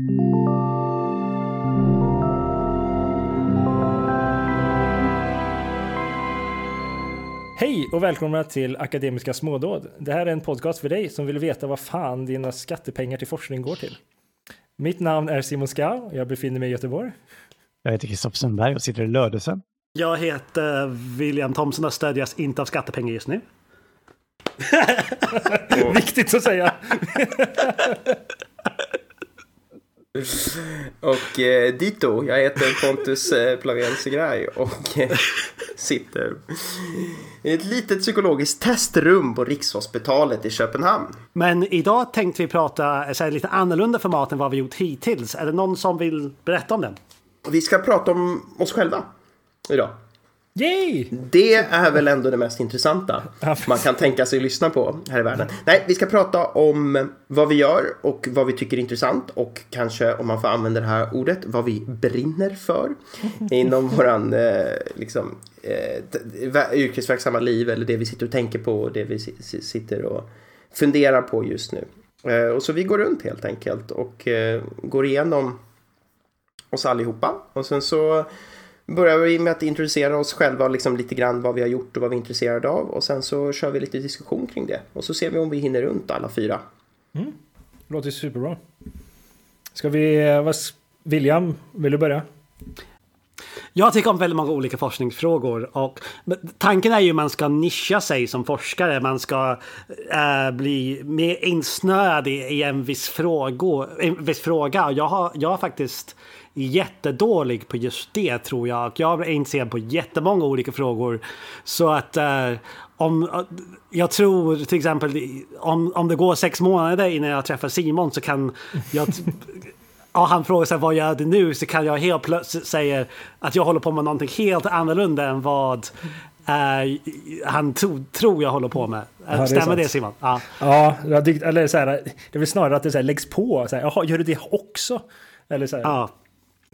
Hej och välkomna till Akademiska smådåd. Det här är en podcast för dig som vill veta vad fan dina skattepengar till forskning går till. Mitt namn är Simon Skau och jag befinner mig i Göteborg. Jag heter Kristoffer Sundberg och sitter i Lödösen. Jag heter William Thomson och stödjas inte av skattepengar just nu. Viktigt att säga. Och eh, dito, jag heter Pontus eh, Plavén Segraj och eh, sitter i ett litet psykologiskt testrum på Rikshospitalet i Köpenhamn. Men idag tänkte vi prata så här, lite annorlunda format än vad vi gjort hittills. Är det någon som vill berätta om den? Vi ska prata om oss själva idag. Yay! Det är väl ändå det mest intressanta man kan tänka sig lyssna på här i världen. Nej, vi ska prata om vad vi gör och vad vi tycker är intressant och kanske, om man får använda det här ordet, vad vi brinner för inom våran eh, liksom, eh, yrkesverksamma liv eller det vi sitter och tänker på och det vi sitter och funderar på just nu. Eh, och så vi går runt helt enkelt och eh, går igenom oss allihopa och sen så börjar vi med att introducera oss själva liksom lite grann vad vi har gjort och vad vi är intresserade av och sen så kör vi lite diskussion kring det och så ser vi om vi hinner runt alla fyra. Mm. Låter superbra. Ska vi, eh, vad, William, vill du börja? Jag tycker om väldigt många olika forskningsfrågor och tanken är ju att man ska nischa sig som forskare. Man ska äh, bli mer insnöad i, i en viss, frågor, en viss fråga. Jag har, jag har faktiskt jättedålig på just det tror jag. Jag är intresserad på jättemånga olika frågor. Så att eh, om, jag tror till exempel om, om det går sex månader innan jag träffar Simon så kan jag Ja, han frågar sig vad gör du nu så kan jag helt plötsligt säga att jag håller på med någonting helt annorlunda än vad uh, han tro, tror jag håller på med. Ja, Stämmer det, det Simon? Ja, ja eller så här, det är väl snarare att det så här, läggs på. Så här, Jaha, gör du det också? Eller så här. Ja.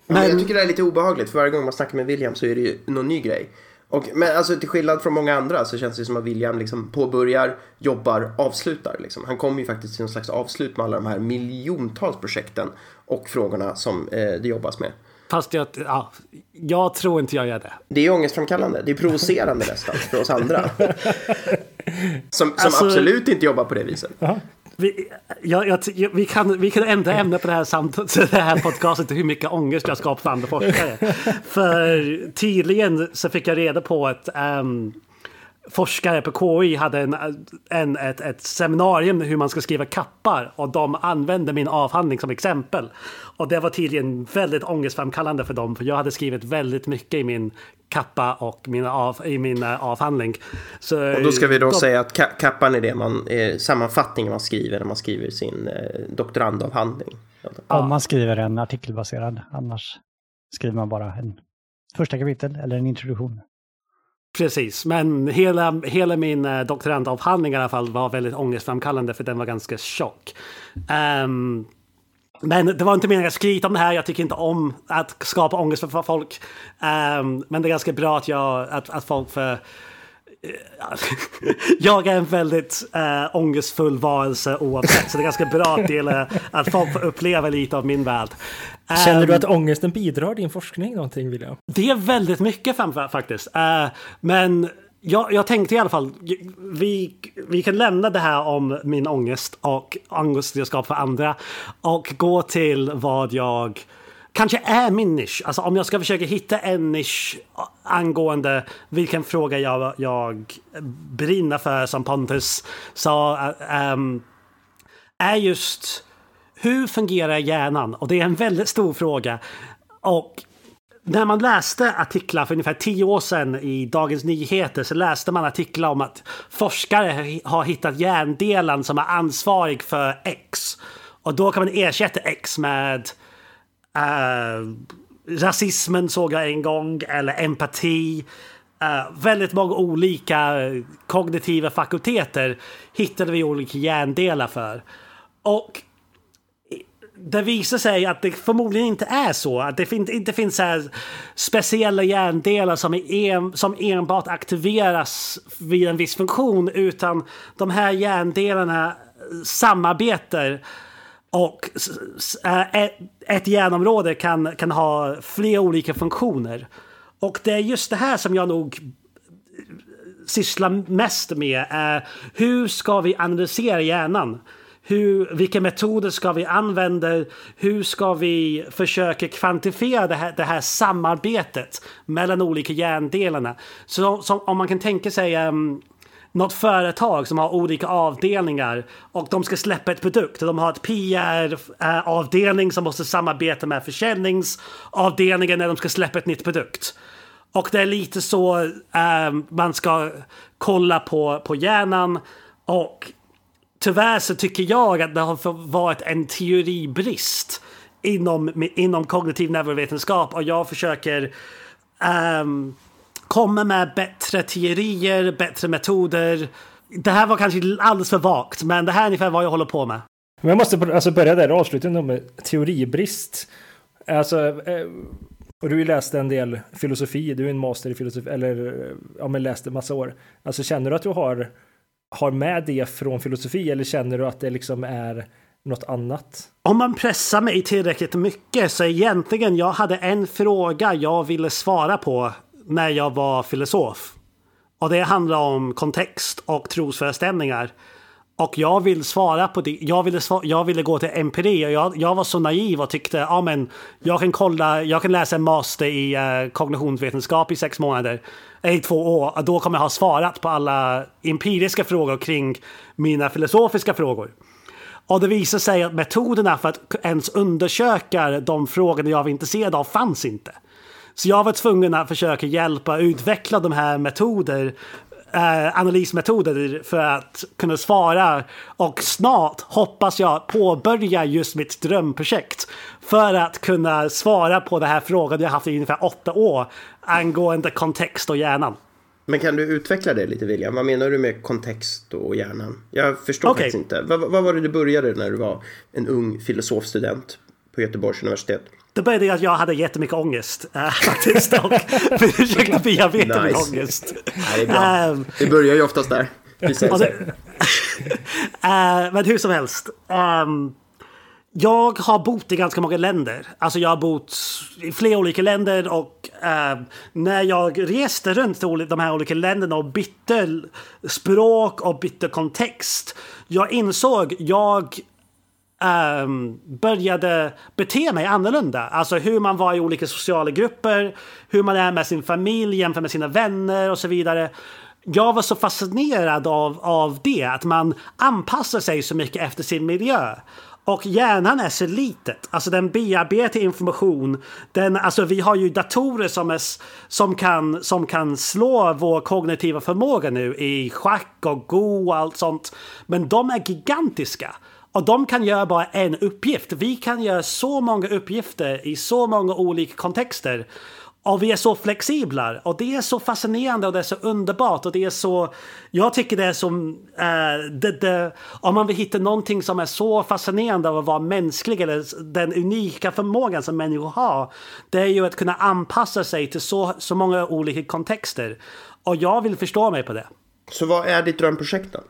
Men jag tycker det är lite obehagligt för varje gång man snackar med William så är det ju någon ny grej. Och, men alltså till skillnad från många andra så känns det som att William liksom påbörjar, jobbar, avslutar. Liksom. Han kommer ju faktiskt till någon slags avslut med alla de här miljontals projekten och frågorna som eh, det jobbas med. Fast jag, ja, jag tror inte jag gör det. Det är ångestframkallande. Det är provocerande nästan för oss andra. Som, som alltså, absolut inte jobbar på det viset. Aha. Vi, jag, jag, vi, kan, vi kan ändra ämne på det här, samt, det här podcastet hur mycket ångest jag skapar för andra forskare. för tydligen så fick jag reda på att um, forskare på KI hade en, en, ett, ett seminarium hur man ska skriva kappar och de använde min avhandling som exempel. Och det var tydligen väldigt ångestframkallande för dem för jag hade skrivit väldigt mycket i min kappa och min av, i min uh, avhandling. Så, och då ska vi då de, säga att ka kappan är det man, eh, sammanfattningen man skriver när man skriver sin eh, doktorandavhandling. Om man skriver en artikelbaserad, annars skriver man bara en första kapitel eller en introduktion. Precis, men hela, hela min eh, doktorandavhandling i alla fall var väldigt ångestframkallande för den var ganska tjock. Um, men det var inte meningen att skryta om det här. Jag tycker inte om att skapa ångest för folk. Um, men det är ganska bra att, jag, att, att folk för jag är en väldigt äh, ångestfull varelse oavsett, så det är ganska bra att, dela, att folk får uppleva lite av min värld. Känner um, du att ångesten bidrar till din forskning någonting, William? Det är väldigt mycket faktiskt. Uh, men jag, jag tänkte i alla fall, vi, vi kan lämna det här om min ångest och ångest jag skapar för andra och gå till vad jag kanske är min nisch. Alltså om jag ska försöka hitta en nisch angående vilken fråga jag, jag brinner för som Pontus sa, um, är just hur fungerar hjärnan? Och det är en väldigt stor fråga. Och när man läste artiklar för ungefär tio år sedan i Dagens Nyheter så läste man artiklar om att forskare har hittat hjärndelen som är ansvarig för X. Och då kan man ersätta X med Uh, rasismen såg jag en gång, eller empati. Uh, väldigt många olika kognitiva fakulteter hittade vi olika hjärndelar för. Och det visar sig att det förmodligen inte är så. Att det fin inte finns så speciella hjärndelar som, en som enbart aktiveras vid en viss funktion. Utan de här hjärndelarna samarbetar och eh, ett hjärnområde kan, kan ha flera olika funktioner. Och det är just det här som jag nog sysslar mest med. Är hur ska vi analysera hjärnan? Hur, vilka metoder ska vi använda? Hur ska vi försöka kvantifiera det här, det här samarbetet mellan olika hjärndelarna? Så, så om man kan tänka sig um, något företag som har olika avdelningar och de ska släppa ett produkt. De har ett PR-avdelning eh, som måste samarbeta med försäljningsavdelningen när de ska släppa ett nytt produkt. Och det är lite så eh, man ska kolla på, på hjärnan. Och tyvärr så tycker jag att det har varit en teoribrist inom, inom kognitiv neurovetenskap och jag försöker um, komma med bättre teorier, bättre metoder. Det här var kanske alldeles för vagt, men det här är ungefär vad jag håller på med. Men jag måste alltså börja där, avslutningen med teoribrist. Alltså, eh, och du har ju läst en del filosofi, du är en master i filosofi, eller ja men läst en massa år. Alltså känner du att du har, har med det från filosofi eller känner du att det liksom är något annat? Om man pressar mig tillräckligt mycket så egentligen jag hade en fråga jag ville svara på när jag var filosof. Och det handlar om kontext och trosföreställningar. Och jag vill svara på det. Jag ville, svara, jag ville gå till empiri och jag, jag var så naiv och tyckte ja men jag kan kolla, jag kan läsa en master i uh, kognitionsvetenskap i sex månader, eh, i två år. Och då kommer jag ha svarat på alla empiriska frågor kring mina filosofiska frågor. Och det visade sig att metoderna för att ens undersöka de frågorna jag var intresserad av fanns inte. Så jag var tvungen att försöka hjälpa utveckla de här metoder eh, analysmetoder för att kunna svara och snart hoppas jag påbörja just mitt drömprojekt för att kunna svara på den här frågan jag haft i ungefär åtta år angående kontext och hjärnan. Men kan du utveckla det lite William? Vad menar du med kontext och hjärnan? Jag förstår okay. faktiskt inte. Vad, vad var det du började när du var en ung filosofstudent på Göteborgs universitet? Det började att jag hade jättemycket ångest äh, faktiskt och försökte bearbeta nice. min ångest. Nej, det. Um, det börjar ju oftast där. Det, uh, men hur som helst. Um, jag har bott i ganska många länder. Alltså jag har bott i flera olika länder och uh, när jag reste runt till de här olika länderna och bytte språk och bytte kontext. Jag insåg jag um, började bete mig annorlunda. Alltså hur man var i olika sociala grupper, hur man är med sin familj jämfört med sina vänner och så vidare. Jag var så fascinerad av, av det, att man anpassar sig så mycket efter sin miljö. Och hjärnan är så litet, alltså den bearbetar information. Den, alltså vi har ju datorer som, är, som, kan, som kan slå vår kognitiva förmåga nu i schack och go och allt sånt. Men de är gigantiska. Och de kan göra bara en uppgift. Vi kan göra så många uppgifter i så många olika kontexter. Och vi är så flexibla och det är så fascinerande och det är så underbart och det är så... Jag tycker det är som... Uh, det, det, om man vill hitta någonting som är så fascinerande av att vara mänsklig eller den unika förmågan som människor har. Det är ju att kunna anpassa sig till så, så många olika kontexter. Och jag vill förstå mig på det. Så vad är ditt drömprojekt då?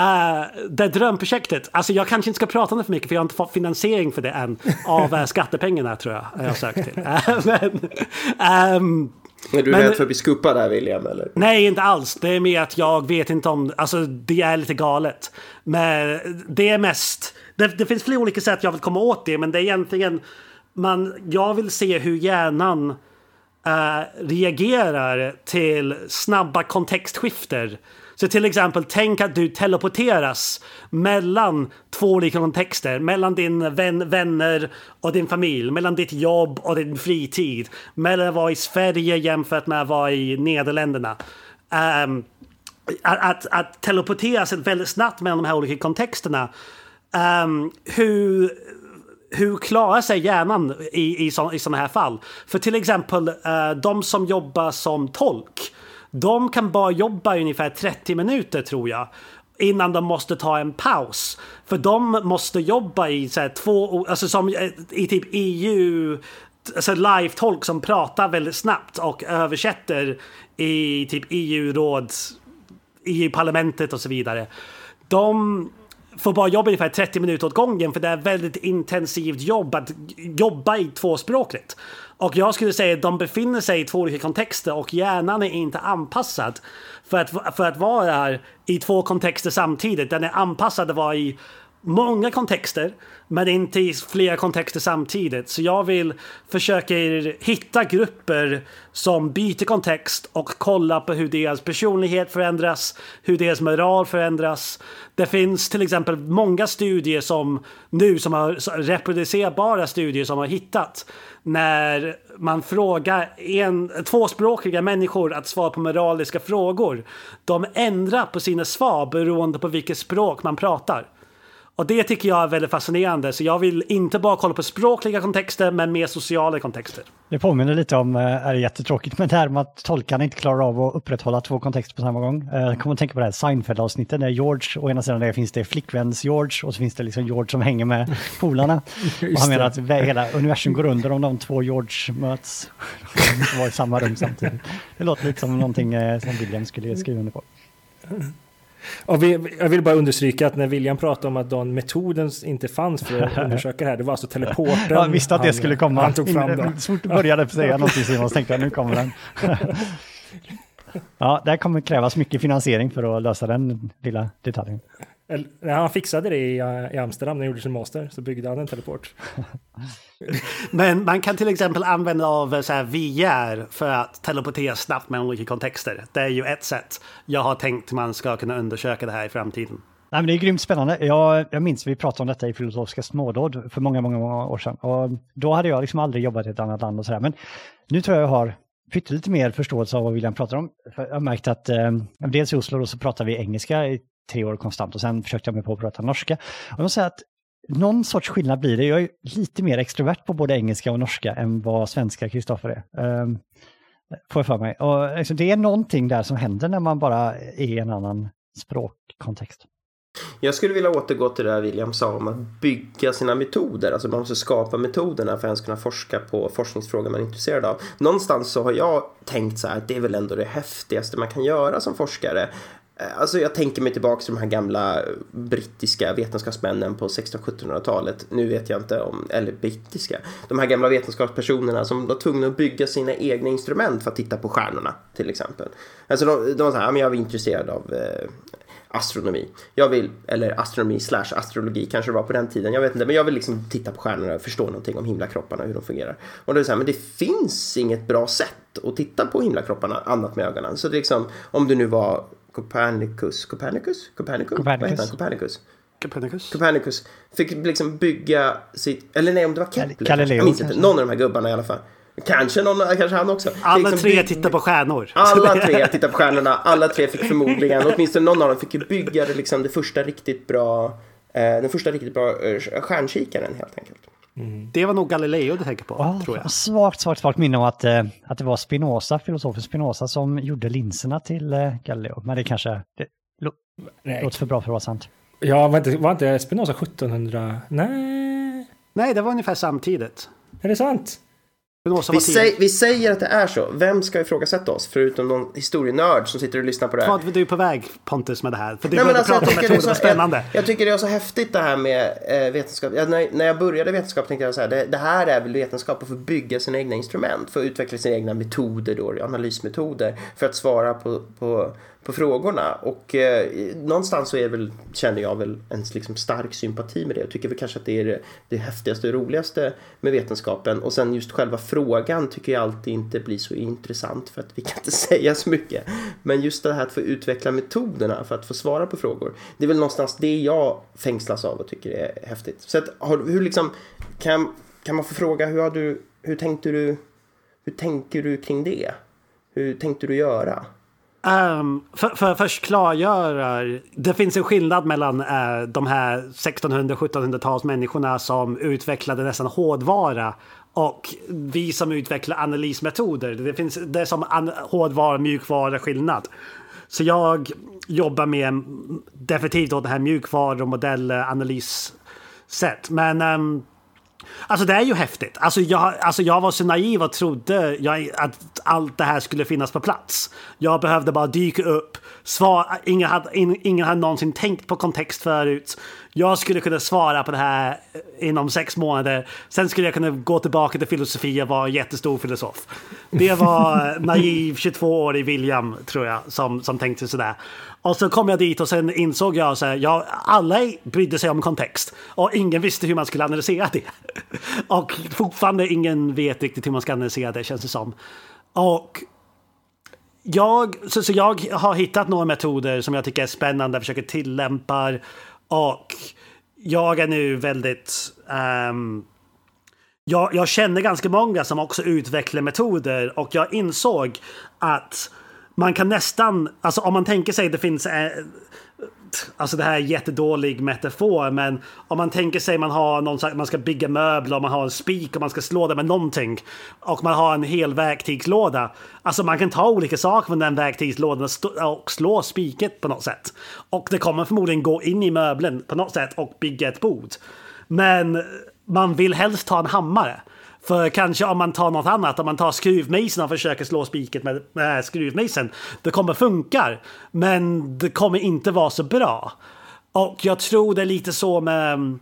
Uh, det drömprojektet, alltså jag kanske inte ska prata om det för mycket för jag har inte fått finansiering för det än av uh, skattepengarna tror jag jag har sökt till. Uh, men, um, är du men, rädd för att bli skuppad där William? Eller? Nej, inte alls. Det är mer att jag vet inte om... Alltså, det är lite galet. Men det är mest... Det, det finns flera olika sätt jag vill komma åt det, men det är egentligen... Man, jag vill se hur hjärnan uh, reagerar till snabba kontextskifter så till exempel, tänk att du teleporteras mellan två olika kontexter. Mellan din vän, vänner och din familj. Mellan ditt jobb och din fritid. Mellan att vara i Sverige jämfört med att vara i Nederländerna. Um, att, att, att teleporteras väldigt snabbt mellan de här olika kontexterna. Um, hur hur klarar sig hjärnan i, i, så, i sådana här fall? För till exempel uh, de som jobbar som tolk de kan bara jobba i ungefär 30 minuter tror jag innan de måste ta en paus. För de måste jobba i så här, två, alltså som eh, i typ EU, alltså live-tolk som pratar väldigt snabbt och översätter i typ EU-råd, EU-parlamentet och så vidare. De får bara jobba ungefär 30 minuter åt gången för det är väldigt intensivt jobb att jobba i tvåspråkigt. Och jag skulle säga att de befinner sig i två olika kontexter och hjärnan är inte anpassad för att, för att vara i två kontexter samtidigt. Den är anpassad att vara i många kontexter, men inte i flera kontexter samtidigt. Så jag vill försöka hitta grupper som byter kontext och kolla på hur deras personlighet förändras, hur deras moral förändras. Det finns till exempel många studier som nu som har reproducerbara studier som har hittat när man frågar en, tvåspråkiga människor att svara på moraliska frågor. De ändrar på sina svar beroende på vilket språk man pratar. Och det tycker jag är väldigt fascinerande. Så jag vill inte bara kolla på språkliga kontexter, men mer sociala kontexter. Det påminner lite om, eh, är det jättetråkigt, men det här med att tolkarna inte klarar av att upprätthålla två kontexter på samma gång. Jag kommer att tänka på det här Seinfeld-avsnittet där George, å ena sidan där finns det flickväns-George och så finns det liksom George som hänger med polarna. och han menar att hela universum går under om de två George möts. De var i samma rum samtidigt. Det låter lite som någonting eh, som William skulle skriva under på. Och vi, jag vill bara understryka att när William pratade om att den metoden inte fanns för att undersöka det här, det var alltså teleporten. Jag visste att det han, skulle komma. Han tog fram det. Så fort du började säga någonting Simon så tänkte jag nu kommer den. Ja, det kommer krävas mycket finansiering för att lösa den lilla detaljen. Eller, han fixade det i, i Amsterdam när han gjorde sin master, så byggde han en teleport. Men man kan till exempel använda av så här VR för att teleportera snabbt mellan olika kontexter. Det är ju ett sätt. Jag har tänkt man ska kunna undersöka det här i framtiden. Nej, men det är grymt spännande. Jag, jag minns vi pratade om detta i Filosofiska smådåd för många, många, många år sedan. Och då hade jag liksom aldrig jobbat i ett annat land och sådär. Men nu tror jag jag har pyttelite mer förståelse av vad William pratar om. För jag har märkt att eh, dels i Oslo så pratar vi engelska i tre år konstant och sen försökte jag mig på att prata norska. Och jag måste säga att någon sorts skillnad blir det. Jag är lite mer extrovert på både engelska och norska än vad svenska Kristoffer är. Um, får jag för mig. Och liksom, det är någonting där som händer när man bara är i en annan språkkontext. Jag skulle vilja återgå till det William sa om att bygga sina metoder. Alltså man måste skapa metoderna för att ens kunna forska på forskningsfrågor man är intresserad av. Någonstans så har jag tänkt så här att det är väl ändå det häftigaste man kan göra som forskare. Eh, alltså jag tänker mig tillbaka till de här gamla eh, brittiska vetenskapsmännen på 1600-1700-talet. Nu vet jag inte om, eller brittiska. De här gamla vetenskapspersonerna som var tvungna att bygga sina egna instrument för att titta på stjärnorna till exempel. Alltså de, de var så här, jag var intresserad av eh, astronomi. Jag vill, eller astronomi slash astrologi kanske det var på den tiden, jag vet inte, men jag vill liksom titta på stjärnorna och förstå någonting om himlakropparna, hur de fungerar. Och det är så här, men det finns inget bra sätt att titta på himlakropparna annat med ögonen. Så det är liksom, om du nu var Copernicus, Copernicus? Copernicus? Copernicus. Vad heter han? Copernicus? Copernicus. Copernicus fick liksom bygga sitt, eller nej om det var Kepler. Galileo, jag minns inte, någon av de här gubbarna i alla fall. Kanske, någon, kanske han också. Alla liksom tre tittar på stjärnor. Alla tre tittar på stjärnorna. Alla tre fick förmodligen, åtminstone någon av dem fick ju bygga det, liksom, det första riktigt bra, eh, den första riktigt bra eh, stjärnkikaren helt enkelt. Mm. Det var nog Galileo du tänker på, oh, tror jag. Svagt, svagt, svagt minne om att, eh, att det var Spinoza, filosofen Spinoza, som gjorde linserna till eh, Galileo. Men det kanske det låter för bra för att vara sant. Ja, var inte, var inte Spinoza 1700? Nej. Nej, det var ungefär samtidigt. Är det sant? Vi, säg, vi, säger att det är så. Vem ska ifrågasätta oss? Förutom någon historienörd som sitter och lyssnar på det här. Du är på väg Pontus med det här? För det Nej, alltså, prata om metoder var spännande. Jag, jag, tycker det är så häftigt det här med eh, vetenskap. Jag, när, när jag började vetenskap tänkte jag så här. Det, det, här är väl vetenskap att få bygga sina egna instrument. För att utveckla sina egna metoder då, analysmetoder. För att svara på, på på frågorna. Och eh, någonstans så är väl, känner jag väl en liksom stark sympati med det. Jag tycker väl kanske att det är det, det häftigaste och roligaste med vetenskapen. Och sen just själva frågan tycker jag alltid inte blir så intressant för att vi kan inte säga så mycket. Men just det här att få utveckla metoderna för att få svara på frågor. Det är väl någonstans det jag fängslas av och tycker är häftigt. Så att, hur liksom, kan, kan man få fråga hur har du, hur tänkte du, hur tänker du kring det? Hur tänkte du göra? Um, för, för först klargöra, det finns en skillnad mellan uh, de här 1600-1700-tals människorna som utvecklade nästan hårdvara och vi som utvecklar analysmetoder. Det finns det är som an, hårdvara-mjukvara-skillnad. Så jag jobbar med mm, definitivt åt det här mjukvara och modellanalyssätt. Men um, Alltså det är ju häftigt. Alltså jag, alltså jag var så naiv och trodde jag, att allt det här skulle finnas på plats. Jag behövde bara dyka upp, Svar, Ingen hade, ingen hade någonsin tänkt på kontext förut. Jag skulle kunna svara på det här eh, inom sex månader. Sen skulle jag kunna gå tillbaka till filosofi och vara en jättestor filosof. Det var eh, naiv 22-årig William, tror jag, som, som tänkte sådär. Och så kom jag dit och sen insåg jag att ja, alla brydde sig om kontext och ingen visste hur man skulle analysera det. Och fortfarande ingen vet riktigt hur man ska analysera det känns det som. Och jag, så, så jag har hittat några metoder som jag tycker är spännande, försöker tillämpa. Och jag är nu väldigt um, jag, jag känner ganska många som också utvecklar metoder. Och jag insåg att man kan nästan, alltså om man tänker sig det finns eh, Alltså det här är jättedålig metafor men om man tänker sig man har någon man ska bygga möbler och man har en spik och man ska slå det med någonting och man har en hel verktygslåda. Alltså man kan ta olika saker från den verktygslådan och slå spiket på något sätt. Och det kommer förmodligen gå in i möbeln på något sätt och bygga ett bord. Men man vill helst ta en hammare. För kanske om man tar något annat, om man tar skruvmejseln och försöker slå spiket med, med skruvmejseln, det kommer funka. Men det kommer inte vara så bra. Och jag tror det är lite så med...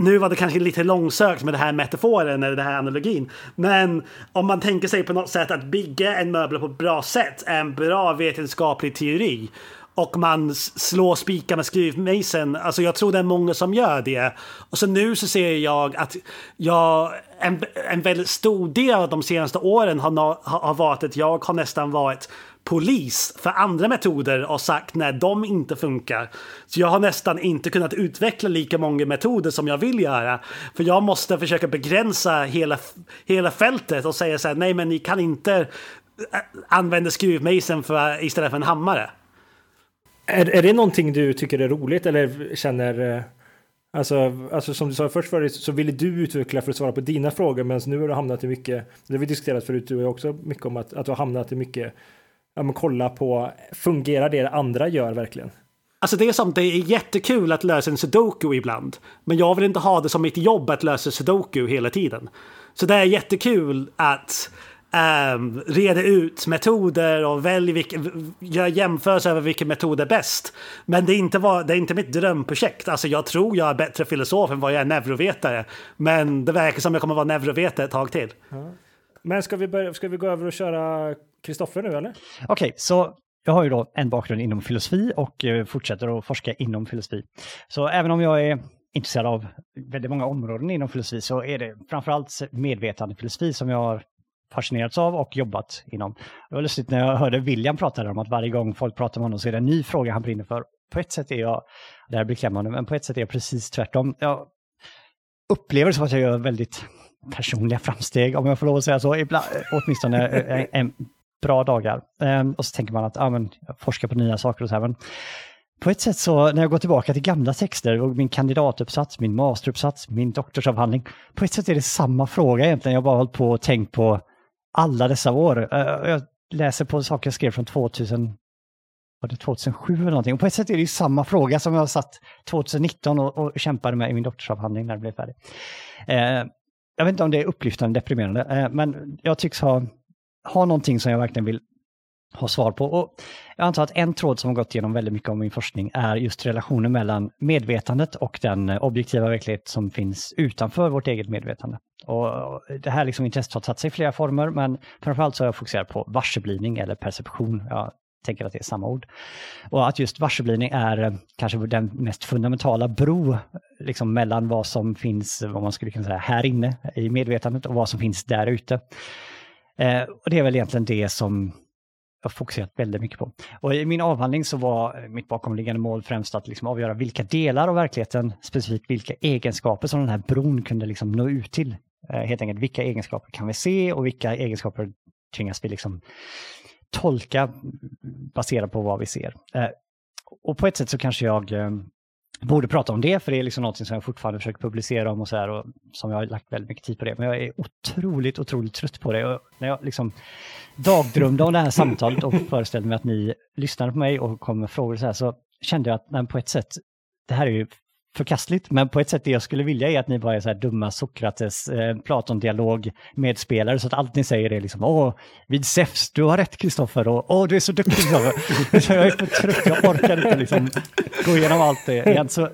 Nu var det kanske lite långsökt med det här metaforen eller den här analogin. Men om man tänker sig på något sätt att bygga en möbel på ett bra sätt är en bra vetenskaplig teori och man slår spikar med skruvmejseln. Alltså jag tror det är många som gör det. Och så nu så ser jag att jag, en, en väldigt stor del av de senaste åren har, har varit att jag har nästan varit polis för andra metoder och sagt när de inte funkar. Så jag har nästan inte kunnat utveckla lika många metoder som jag vill göra. För jag måste försöka begränsa hela, hela fältet och säga så här, nej men ni kan inte använda skruvmejseln för, istället för en hammare. Är, är det någonting du tycker är roligt eller känner? Eh, alltså, alltså som du sa först förut så ville du utveckla för att svara på dina frågor men nu har du hamnat i mycket, det har vi diskuterat förut du och jag också mycket om att, att du har hamnat i mycket, ja men kolla på, fungerar det andra gör verkligen? Alltså det är som, det är jättekul att lösa en sudoku ibland. Men jag vill inte ha det som mitt jobb att lösa sudoku hela tiden. Så det är jättekul att um, reda ut metoder och välj vilka, gör jämförelser över vilken metod är bäst. Men det är, inte var, det är inte mitt drömprojekt. Alltså jag tror jag är bättre filosof än vad jag är neurovetare. Men det verkar som jag kommer vara neurovetare ett tag till. Ja. Men ska vi, börja, ska vi gå över och köra Kristoffer nu eller? Okej, okay, så jag har ju då en bakgrund inom filosofi och eh, fortsätter att forska inom filosofi. Så även om jag är intresserad av väldigt många områden inom filosofi så är det framförallt medvetandefilosofi som jag har fascinerats av och jobbat inom. Det var lustigt när jag hörde William prata om att varje gång folk pratar med honom så är det en ny fråga han brinner för. På ett sätt är jag, det här blir klämmande, men på ett sätt är jag precis tvärtom. Jag upplever som att jag gör väldigt personliga framsteg, om jag får lov att säga så, ibland, åtminstone en, en bra dagar. Ehm, och så tänker man att ah, men, jag forskar på nya saker och så här, men på ett sätt så när jag går tillbaka till gamla texter och min kandidatuppsats, min masteruppsats, min doktorsavhandling, på ett sätt är det samma fråga egentligen. Jag har bara hållit på och tänkt på alla dessa år. Eh, jag läser på saker jag skrev från 2000, var det 2007 eller någonting. Och på ett sätt är det ju samma fråga som jag satt 2019 och, och kämpade med i min doktorsavhandling när det blev färdig. Eh, jag vet inte om det är upplyftande deprimerande, eh, men jag tycks ha, ha någonting som jag verkligen vill ha svar på. Och jag antar att en tråd som har gått igenom väldigt mycket av min forskning är just relationen mellan medvetandet och den eh, objektiva verklighet som finns utanför vårt eget medvetande. Och det här liksom intresset har tagit sig i flera former, men framförallt så har jag fokuserat på varseblivning eller perception. Jag tänker att det är samma ord. Och att just varseblivning är eh, kanske den mest fundamentala bro liksom mellan vad som finns, vad man skulle kunna säga, här inne i medvetandet och vad som finns där ute. Eh, och det är väl egentligen det som jag fokuserat väldigt mycket på. Och i min avhandling så var mitt bakomliggande mål främst att liksom avgöra vilka delar av verkligheten, specifikt vilka egenskaper som den här bron kunde liksom nå ut till. Eh, helt enkelt, vilka egenskaper kan vi se och vilka egenskaper tvingas vi liksom tolka baserat på vad vi ser. Eh, och på ett sätt så kanske jag eh, borde prata om det, för det är liksom något som jag fortfarande försöker publicera om och så här, och som jag har lagt väldigt mycket tid på det. Men jag är otroligt, otroligt trött på det. Och när jag liksom dagdrömde om det här samtalet och föreställde mig att ni lyssnade på mig och kom med frågor så här, så kände jag att nej, på ett sätt, det här är ju förkastligt, men på ett sätt det jag skulle vilja är att ni bara är så här dumma Sokrates, eh, Platon-dialog medspelare, så att allt ni säger är liksom åh, vid Zeus, du har rätt Kristoffer, och åh, du är så duktig Kristoffer. jag är för trött, jag orkar inte liksom gå igenom allt det igen. Så,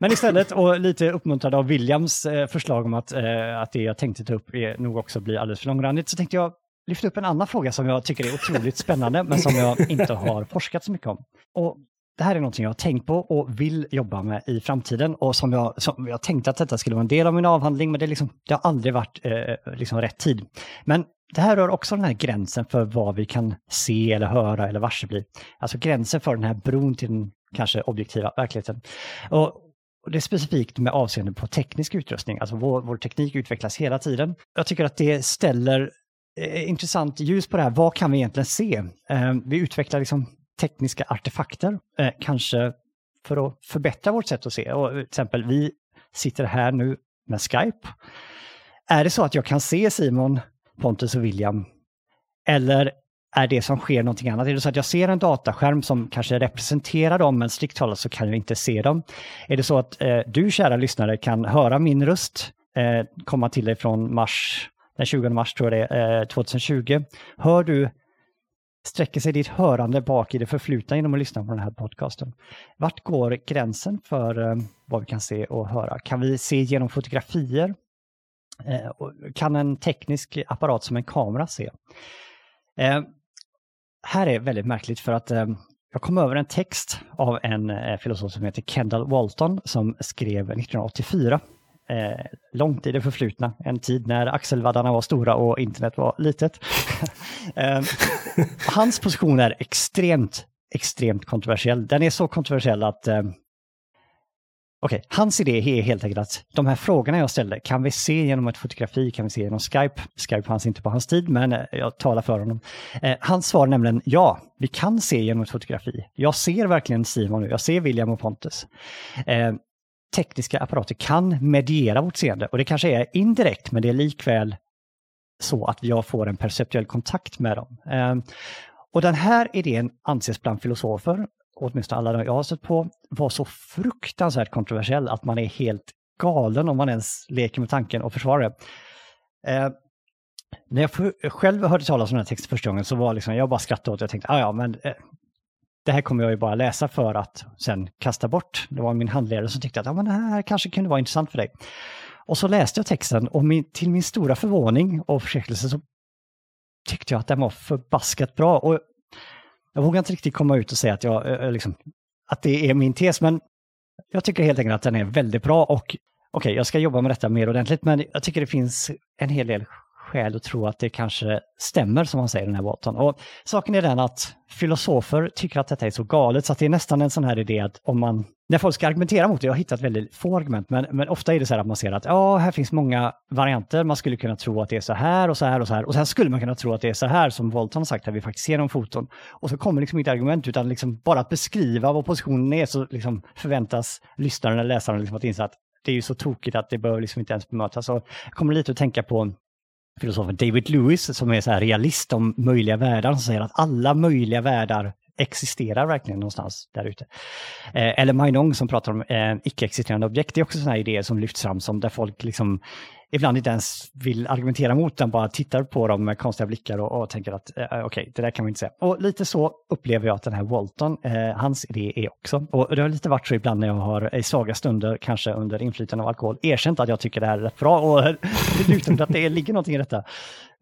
men istället, och lite uppmuntrad av Williams eh, förslag om att, eh, att det jag tänkte ta upp är nog också blir alldeles för långrandigt, så tänkte jag lyfta upp en annan fråga som jag tycker är otroligt spännande, men som jag inte har forskat så mycket om. Och det här är någonting jag har tänkt på och vill jobba med i framtiden och som jag, som jag tänkte att detta skulle vara en del av min avhandling, men det, liksom, det har aldrig varit eh, liksom rätt tid. Men det här rör också den här gränsen för vad vi kan se eller höra eller varse bli. Alltså gränsen för den här bron till den kanske objektiva verkligheten. Och, och det är specifikt med avseende på teknisk utrustning, alltså vår, vår teknik utvecklas hela tiden. Jag tycker att det ställer eh, intressant ljus på det här. Vad kan vi egentligen se? Eh, vi utvecklar liksom tekniska artefakter, eh, kanske för att förbättra vårt sätt att se. Och eh, till exempel, vi sitter här nu med Skype. Är det så att jag kan se Simon, Pontus och William? Eller är det som sker någonting annat? Är det så att jag ser en dataskärm som kanske representerar dem, men strikt talat så kan jag inte se dem? Är det så att eh, du, kära lyssnare, kan höra min röst eh, komma till dig från mars, den 20 mars tror jag det är, eh, 2020? Hör du Sträcker sig ditt hörande bak i det förflutna genom att lyssna på den här podcasten? Vart går gränsen för eh, vad vi kan se och höra? Kan vi se genom fotografier? Eh, kan en teknisk apparat som en kamera se? Eh, här är väldigt märkligt för att jag kom över en text av en filosof som heter Kendall Walton som skrev 1984 eh, långt i det förflutna, en tid när axelvaddarna var stora och internet var litet. eh, hans position är extremt, extremt kontroversiell. Den är så kontroversiell att eh, Okej, okay, hans idé är helt enkelt att de här frågorna jag ställde, kan vi se genom ett fotografi, kan vi se genom Skype? Skype fanns inte på hans tid, men eh, jag talar för honom. Eh, hans svar är nämligen ja, vi kan se genom ett fotografi. Jag ser verkligen Simon nu, jag ser William och Pontus. Eh, tekniska apparater kan mediera vårt seende och det kanske är indirekt men det är likväl så att jag får en perceptuell kontakt med dem. Ehm, och den här idén anses bland filosofer, åtminstone alla jag har sett på, vara så fruktansvärt kontroversiell att man är helt galen om man ens leker med tanken och försvarar det. Ehm, när jag själv hörde talas om den här texten första gången så var liksom, jag bara skrattade åt det. Jag tänkte, ah, ja men eh, det här kommer jag ju bara läsa för att sen kasta bort. Det var min handledare som tyckte att ja, men det här kanske kunde vara intressant för dig. Och så läste jag texten och min, till min stora förvåning och förskräckelse så tyckte jag att den var förbaskat bra. Och jag vågar inte riktigt komma ut och säga att, jag, eh, eh, liksom, att det är min tes, men jag tycker helt enkelt att den är väldigt bra och okej, okay, jag ska jobba med detta mer ordentligt, men jag tycker det finns en hel del skäl att tro att det kanske stämmer som man säger den här Walton. Och saken är den att filosofer tycker att detta är så galet så att det är nästan en sån här idé att om man, när folk ska argumentera mot det, jag har hittat väldigt få argument, men, men ofta är det så här att man ser att ja, här finns många varianter, man skulle kunna tro att det är så här och så här och så här och sen skulle man kunna tro att det är så här som Walton har sagt, att vi faktiskt ser de foton. Och så kommer liksom inte argument utan liksom bara att beskriva vad positionen är så liksom förväntas lyssnaren eller läsaren liksom att inse att det är ju så tokigt att det behöver liksom inte ens bemötas. Så jag kommer lite att tänka på filosofen David Lewis som är så här realist om möjliga världar som säger att alla möjliga världar existerar verkligen någonstans där ute. Eh, eller Mainong som pratar om eh, icke-existerande objekt. Det är också sådana idéer som lyfts fram som där folk liksom ibland inte ens vill argumentera mot utan bara tittar på dem med konstiga blickar och, och tänker att eh, okej, okay, det där kan man inte säga. Och lite så upplever jag att den här Walton, eh, hans idé är också. Och det har lite varit så ibland när jag har eh, i svaga stunder, kanske under inflytande av alkohol, erkänt att jag tycker det här är rätt bra och utan att det ligger någonting i detta.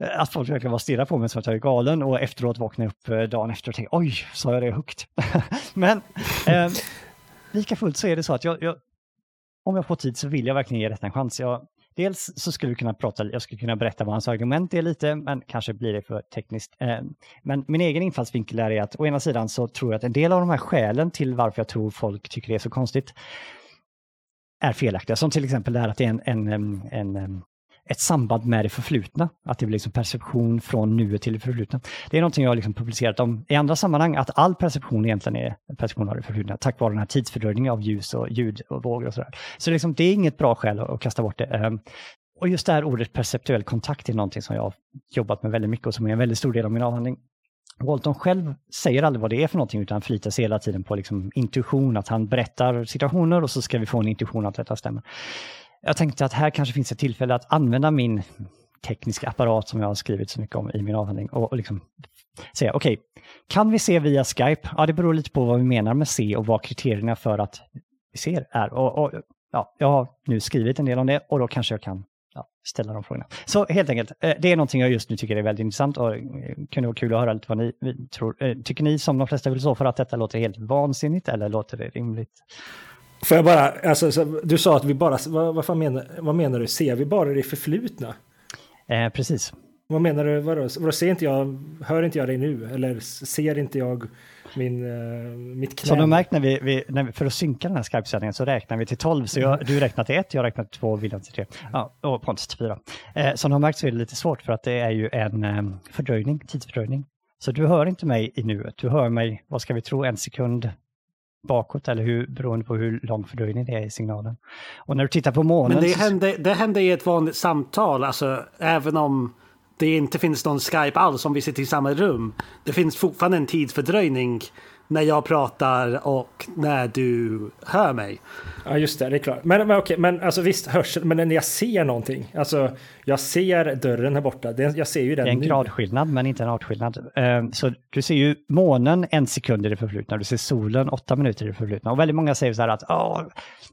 Eh, att folk verkligen bara stirrar på mig som att jag är galen och efteråt vaknar jag upp eh, dagen efter och tänker oj, sa jag det högt? Men eh, lika fullt så är det så att jag, jag om jag får tid så vill jag verkligen ge detta en chans. Jag, Dels så skulle vi kunna prata, jag skulle kunna berätta vad hans argument är lite, men kanske blir det för tekniskt. Eh, men min egen infallsvinkel är att å ena sidan så tror jag att en del av de här skälen till varför jag tror folk tycker det är så konstigt är felaktiga. Som till exempel det här att det är en, en, en, en ett samband med det förflutna. Att det blir liksom perception från nuet till det förflutna. Det är någonting jag har liksom publicerat om i andra sammanhang, att all perception egentligen är perception av det förflutna, tack vare den här tidsfördröjningen av ljus och ljud och vågor och sådär. Så liksom, det är inget bra skäl att kasta bort det. Ehm, och just det här ordet perceptuell kontakt är någonting som jag har jobbat med väldigt mycket och som är en väldigt stor del av min avhandling. Walton själv säger aldrig vad det är för någonting utan förlitar sig hela tiden på liksom intuition, att han berättar situationer och så ska vi få en intuition att detta stämmer. Jag tänkte att här kanske finns ett tillfälle att använda min tekniska apparat som jag har skrivit så mycket om i min avhandling och, och liksom säga okej, okay, kan vi se via Skype? Ja, det beror lite på vad vi menar med se och vad kriterierna för att vi ser är. Och, och, ja, jag har nu skrivit en del om det och då kanske jag kan ja, ställa de frågorna. Så helt enkelt, eh, det är någonting jag just nu tycker är väldigt intressant och eh, kunde vara kul att höra lite vad ni tror. Eh, tycker ni som de flesta filosofer att detta låter helt vansinnigt eller låter det rimligt? Får jag bara, alltså, du sa att vi bara, vad, vad, menar, vad menar du, ser vi bara det förflutna? Eh, precis. Vad menar du, vadå, vadå, ser inte jag, hör inte jag dig nu? Eller ser inte jag min, uh, mitt knä? Som du märkt när vi, vi, när vi, för att synka den här Skype-sändningen så räknar vi till 12. Så jag, du räknar till 1, jag räknar till 2, William till 3. Ja, och Pontus till 4. Eh, som du har märkt så är det lite svårt för att det är ju en um, fördröjning, tidsfördröjning. Så du hör inte mig i nuet, du hör mig, vad ska vi tro, en sekund bakåt eller hur, beroende på hur lång fördröjning det är i signalen. Och när du tittar på månen... Men det hände, det hände i ett vanligt samtal, alltså även om det inte finns någon Skype alls om vi sitter i samma rum. Det finns fortfarande en tidsfördröjning när jag pratar och när du hör mig. Ja, just det, det är klart. Men, men okej, men alltså visst, hörsel, men när jag ser någonting, alltså jag ser dörren här borta, det, jag ser ju den Det är en nu. gradskillnad, men inte en artskillnad. Uh, så du ser ju månen en sekund i det förflutna, du ser solen åtta minuter i det förflutna. Och väldigt många säger så här att oh,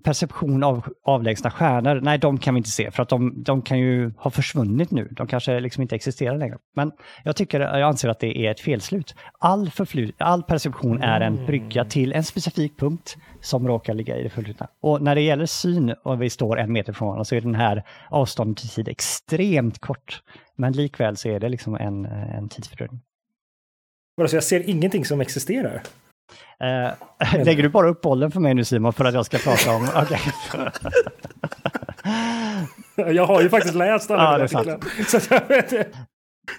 perception av avlägsna stjärnor, nej, de kan vi inte se, för att de, de kan ju ha försvunnit nu. De kanske liksom inte existerar längre. Men jag tycker, jag anser att det är ett felslut. All, förflut, all perception är en brygga till en specifik punkt som råkar ligga i det förflutna. Och när det gäller syn, och vi står en meter från varandra, så är den här avståndet till tid extremt kort. Men likväl så är det liksom en, en tidsfördröjning. Så jag ser ingenting som existerar? Uh, lägger du bara upp bollen för mig nu Simon för att jag ska prata om... Jag har ju faktiskt läst alla ja, artiklarna. Så jag vet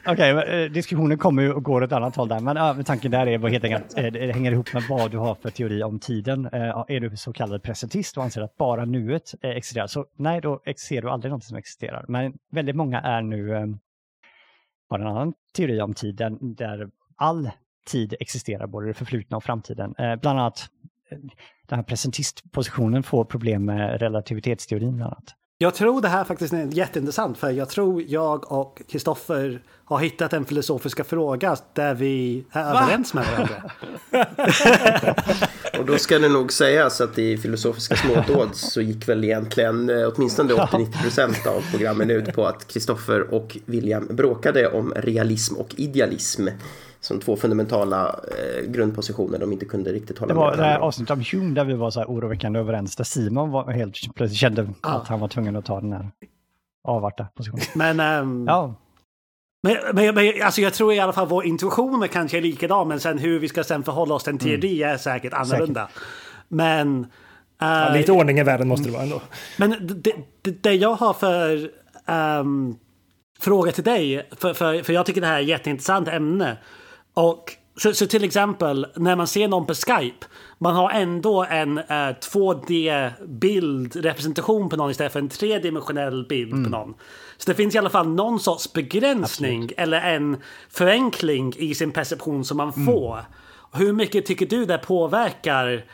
Okej, okay, eh, diskussionen kommer ju och går åt ett annat håll där, men äh, tanken där är helt enkelt, äh, det hänger ihop med vad du har för teori om tiden. Äh, är du så kallad presentist och anser att bara nuet existerar, så nej, då ser du aldrig något som existerar. Men väldigt många är nu, äh, har en annan teori om tiden där all tid existerar, både det förflutna och framtiden. Bland annat den här presentistpositionen får problem med relativitetsteorin bland annat. Jag tror det här faktiskt är jätteintressant för jag tror jag och Kristoffer har hittat en filosofiska fråga där vi är Va? överens med varandra. och då ska det nog sägas att i filosofiska smådåd så gick väl egentligen eh, åtminstone 80-90% av programmen ut på att Kristoffer och William bråkade om realism och idealism som två fundamentala eh, grundpositioner de inte kunde riktigt hålla med Det var det här avsnittet om Hume där vi var så här oroväckande överens, där Simon var helt plötsligt kände ah. att han var tvungen att ta den här avarta positionen. Men, um, ja. Men, men, men alltså jag tror i alla fall vår intuition är kanske är likadan, men sen hur vi ska sen förhålla oss till en teori mm. är säkert annorlunda. Säkert. Men... Uh, ja, lite ordning i världen måste det vara ändå. Men det, det, det jag har för um, fråga till dig, för, för, för jag tycker det här är ett jätteintressant ämne. Och så, så, till exempel när man ser någon på Skype. Man har ändå en eh, 2D-bild, representation på någon istället för en tredimensionell bild mm. på någon. Så det finns i alla fall någon sorts begränsning Absolut. eller en förenkling i sin perception som man mm. får. Hur mycket tycker du det påverkar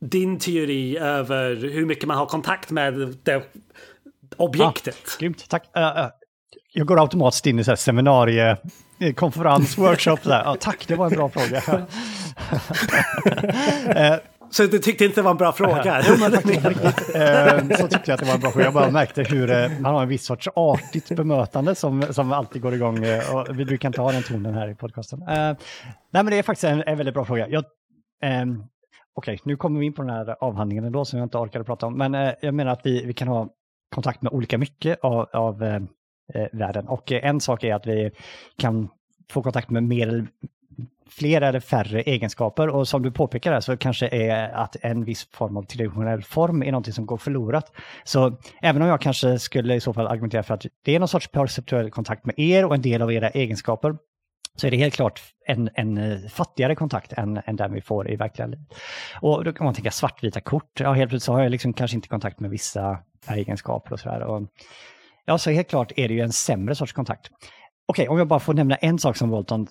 din teori över hur mycket man har kontakt med det objektet? Ah, grymt, tack. Uh, uh, jag går automatiskt in i så här seminarie konferens, workshop. Där. Ja, tack, det var en bra fråga. Eh, så du tyckte inte det var en bra fråga? jo, men eh, så tyckte jag att det var en bra fråga. Jag bara märkte hur eh, han har en viss sorts artigt bemötande som, som alltid går igång. Eh, och vi brukar inte ha den tonen här i podcasten. Eh, nej, men det är faktiskt en, en väldigt bra fråga. Jag, ehm, Okej, okay, nu kommer vi in på den här avhandlingen ändå som jag inte orkade prata om. Men eh, jag menar att vi, vi kan ha kontakt med olika mycket av, av eh, världen. Och eh, en sak är att vi kan få kontakt med mer fler eller färre egenskaper och som du påpekar här så kanske är att en viss form av traditionell form är någonting som går förlorat. Så även om jag kanske skulle i så fall argumentera för att det är någon sorts perceptuell kontakt med er och en del av era egenskaper så är det helt klart en, en eh, fattigare kontakt än, än den vi får i verkliga livet. Och då kan man tänka svartvita kort, ja helt plötsligt så har jag liksom kanske inte kontakt med vissa egenskaper och sådär. Ja, så helt klart är det ju en sämre sorts kontakt. Okej, okay, om jag bara får nämna en sak som Walton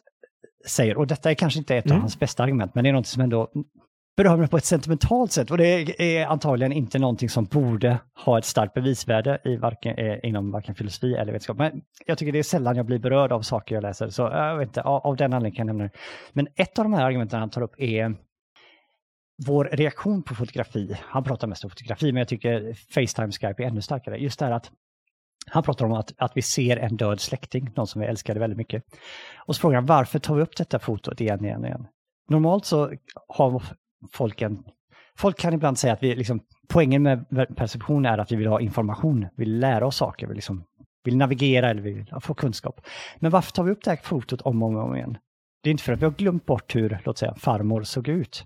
säger, och detta är kanske inte ett mm. av hans bästa argument, men det är något som ändå berör mig på ett sentimentalt sätt. Och det är antagligen inte någonting som borde ha ett starkt bevisvärde i varken, eh, inom varken filosofi eller vetenskap. Men jag tycker det är sällan jag blir berörd av saker jag läser, så jag vet inte, av, av den anledningen kan jag nämna det. Men ett av de här argumenten han tar upp är vår reaktion på fotografi. Han pratar mest om fotografi, men jag tycker Facetime Skype är ännu starkare. Just det här att han pratar om att, att vi ser en död släkting, någon som vi älskade väldigt mycket. Och så frågar han varför tar vi upp detta fotot igen, igen, igen? Normalt så har folk en... Folk kan ibland säga att vi liksom, poängen med perception är att vi vill ha information, vi vill lära oss saker, vi liksom vill navigera eller vill få kunskap. Men varför tar vi upp det här fotot om och om igen? Det är inte för att vi har glömt bort hur, låt säga, farmor såg ut.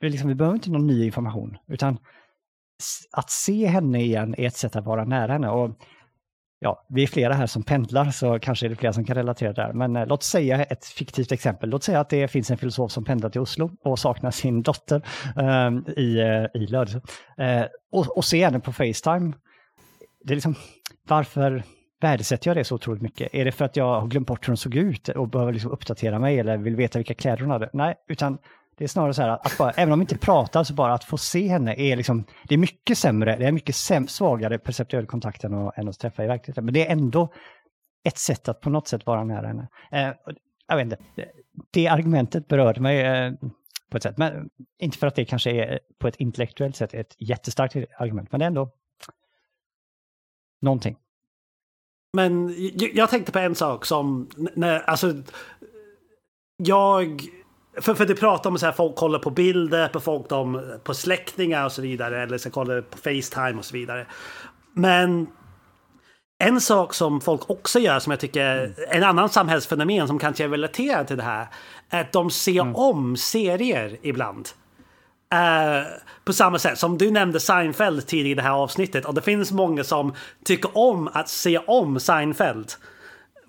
Vi, liksom, vi behöver inte någon ny information, utan att se henne igen är ett sätt att vara nära henne. Och ja, vi är flera här som pendlar så kanske är det flera som kan relatera där. Men eh, låt säga ett fiktivt exempel. Låt säga att det finns en filosof som pendlar till Oslo och saknar sin dotter ehm, eh, i, i Lödöse. Eh, och, och se henne på Facetime. Det är liksom, varför värdesätter jag det så otroligt mycket? Är det för att jag har glömt bort hur hon såg ut och behöver liksom uppdatera mig eller vill veta vilka kläder hon hade? Nej, utan det är snarare så här att bara, även om vi inte pratar så bara att få se henne är liksom, det är mycket sämre, det är mycket säm, svagare perceptuell kontakt än att, än att träffa i verkligheten. Men det är ändå ett sätt att på något sätt vara nära henne. Eh, jag vet inte, det argumentet berörde mig eh, på ett sätt, men inte för att det kanske är på ett intellektuellt sätt ett jättestarkt argument, men det är ändå någonting. Men jag tänkte på en sak som, när, alltså, jag för, för det pratar om att folk kollar på bilder på folk de, på släktingar och så vidare. Eller så kollar på Facetime och så vidare. Men en sak som folk också gör som jag tycker en annan samhällsfenomen som kanske är relaterad till det här. Är att de ser mm. om serier ibland. Uh, på samma sätt som du nämnde Seinfeld tidigare i det här avsnittet. Och det finns många som tycker om att se om Seinfeld.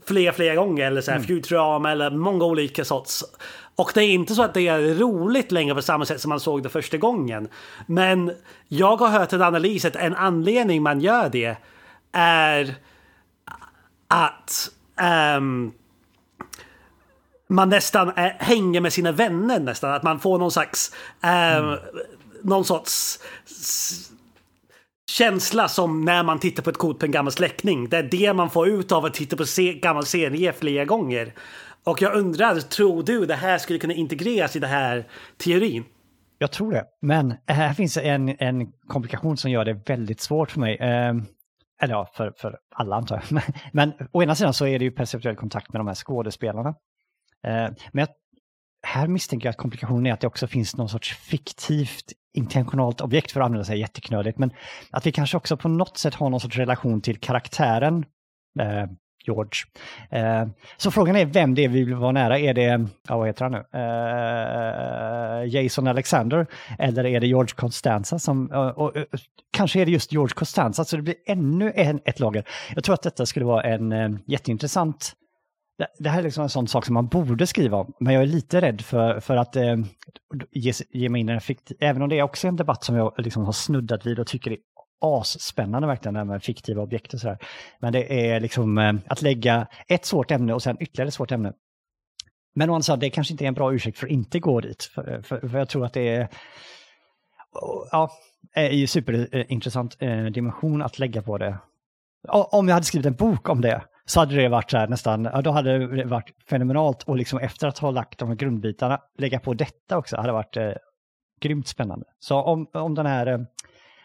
Fler, flera gånger. Eller så här, mm. Futurama eller många olika sorts. Och det är inte så att det är roligt längre på samma sätt som man såg det första gången. Men jag har hört en analys att en anledning man gör det är att um, man nästan är, hänger med sina vänner nästan. Att man får någon slags um, mm. någon sorts känsla som när man tittar på ett kort på en gammal släkting. Det är det man får ut av att titta på se gammal serie flera gånger. Och jag undrar, tror du det här skulle kunna integreras i den här teorin? Jag tror det, men här finns en, en komplikation som gör det väldigt svårt för mig. Eh, eller ja, för, för alla antar jag. Men, men å ena sidan så är det ju perceptuell kontakt med de här skådespelarna. Eh, men jag, här misstänker jag att komplikationen är att det också finns någon sorts fiktivt intentionalt objekt för att använda sig jätteknöligt, Men att vi kanske också på något sätt har någon sorts relation till karaktären. Eh, George. Eh, så frågan är vem det är vi vill vara nära. Är det, ja, vad heter han nu? Eh, Jason Alexander eller är det George Constanza som, eh, och, och, kanske är det just George Constanza så det blir ännu en, ett lager. Jag tror att detta skulle vara en eh, jätteintressant det, det här är liksom en sån sak som man borde skriva om, men jag är lite rädd för, för att eh, ge, ge mig in i en fiktiv, även om det är också en debatt som jag liksom har snuddat vid och tycker är asspännande verkligen, det här med fiktiva objekt och sådär. Men det är liksom eh, att lägga ett svårt ämne och sen ytterligare ett svårt ämne. Men å andra sidan, det kanske inte är en bra ursäkt för att inte gå dit. För, eh, för, för jag tror att det är, ja, är ju superintressant eh, dimension att lägga på det. Om jag hade skrivit en bok om det så hade det varit så här nästan, ja, då hade det varit fenomenalt och liksom efter att ha lagt de här grundbitarna, lägga på detta också, hade varit eh, grymt spännande. Så om, om den här eh,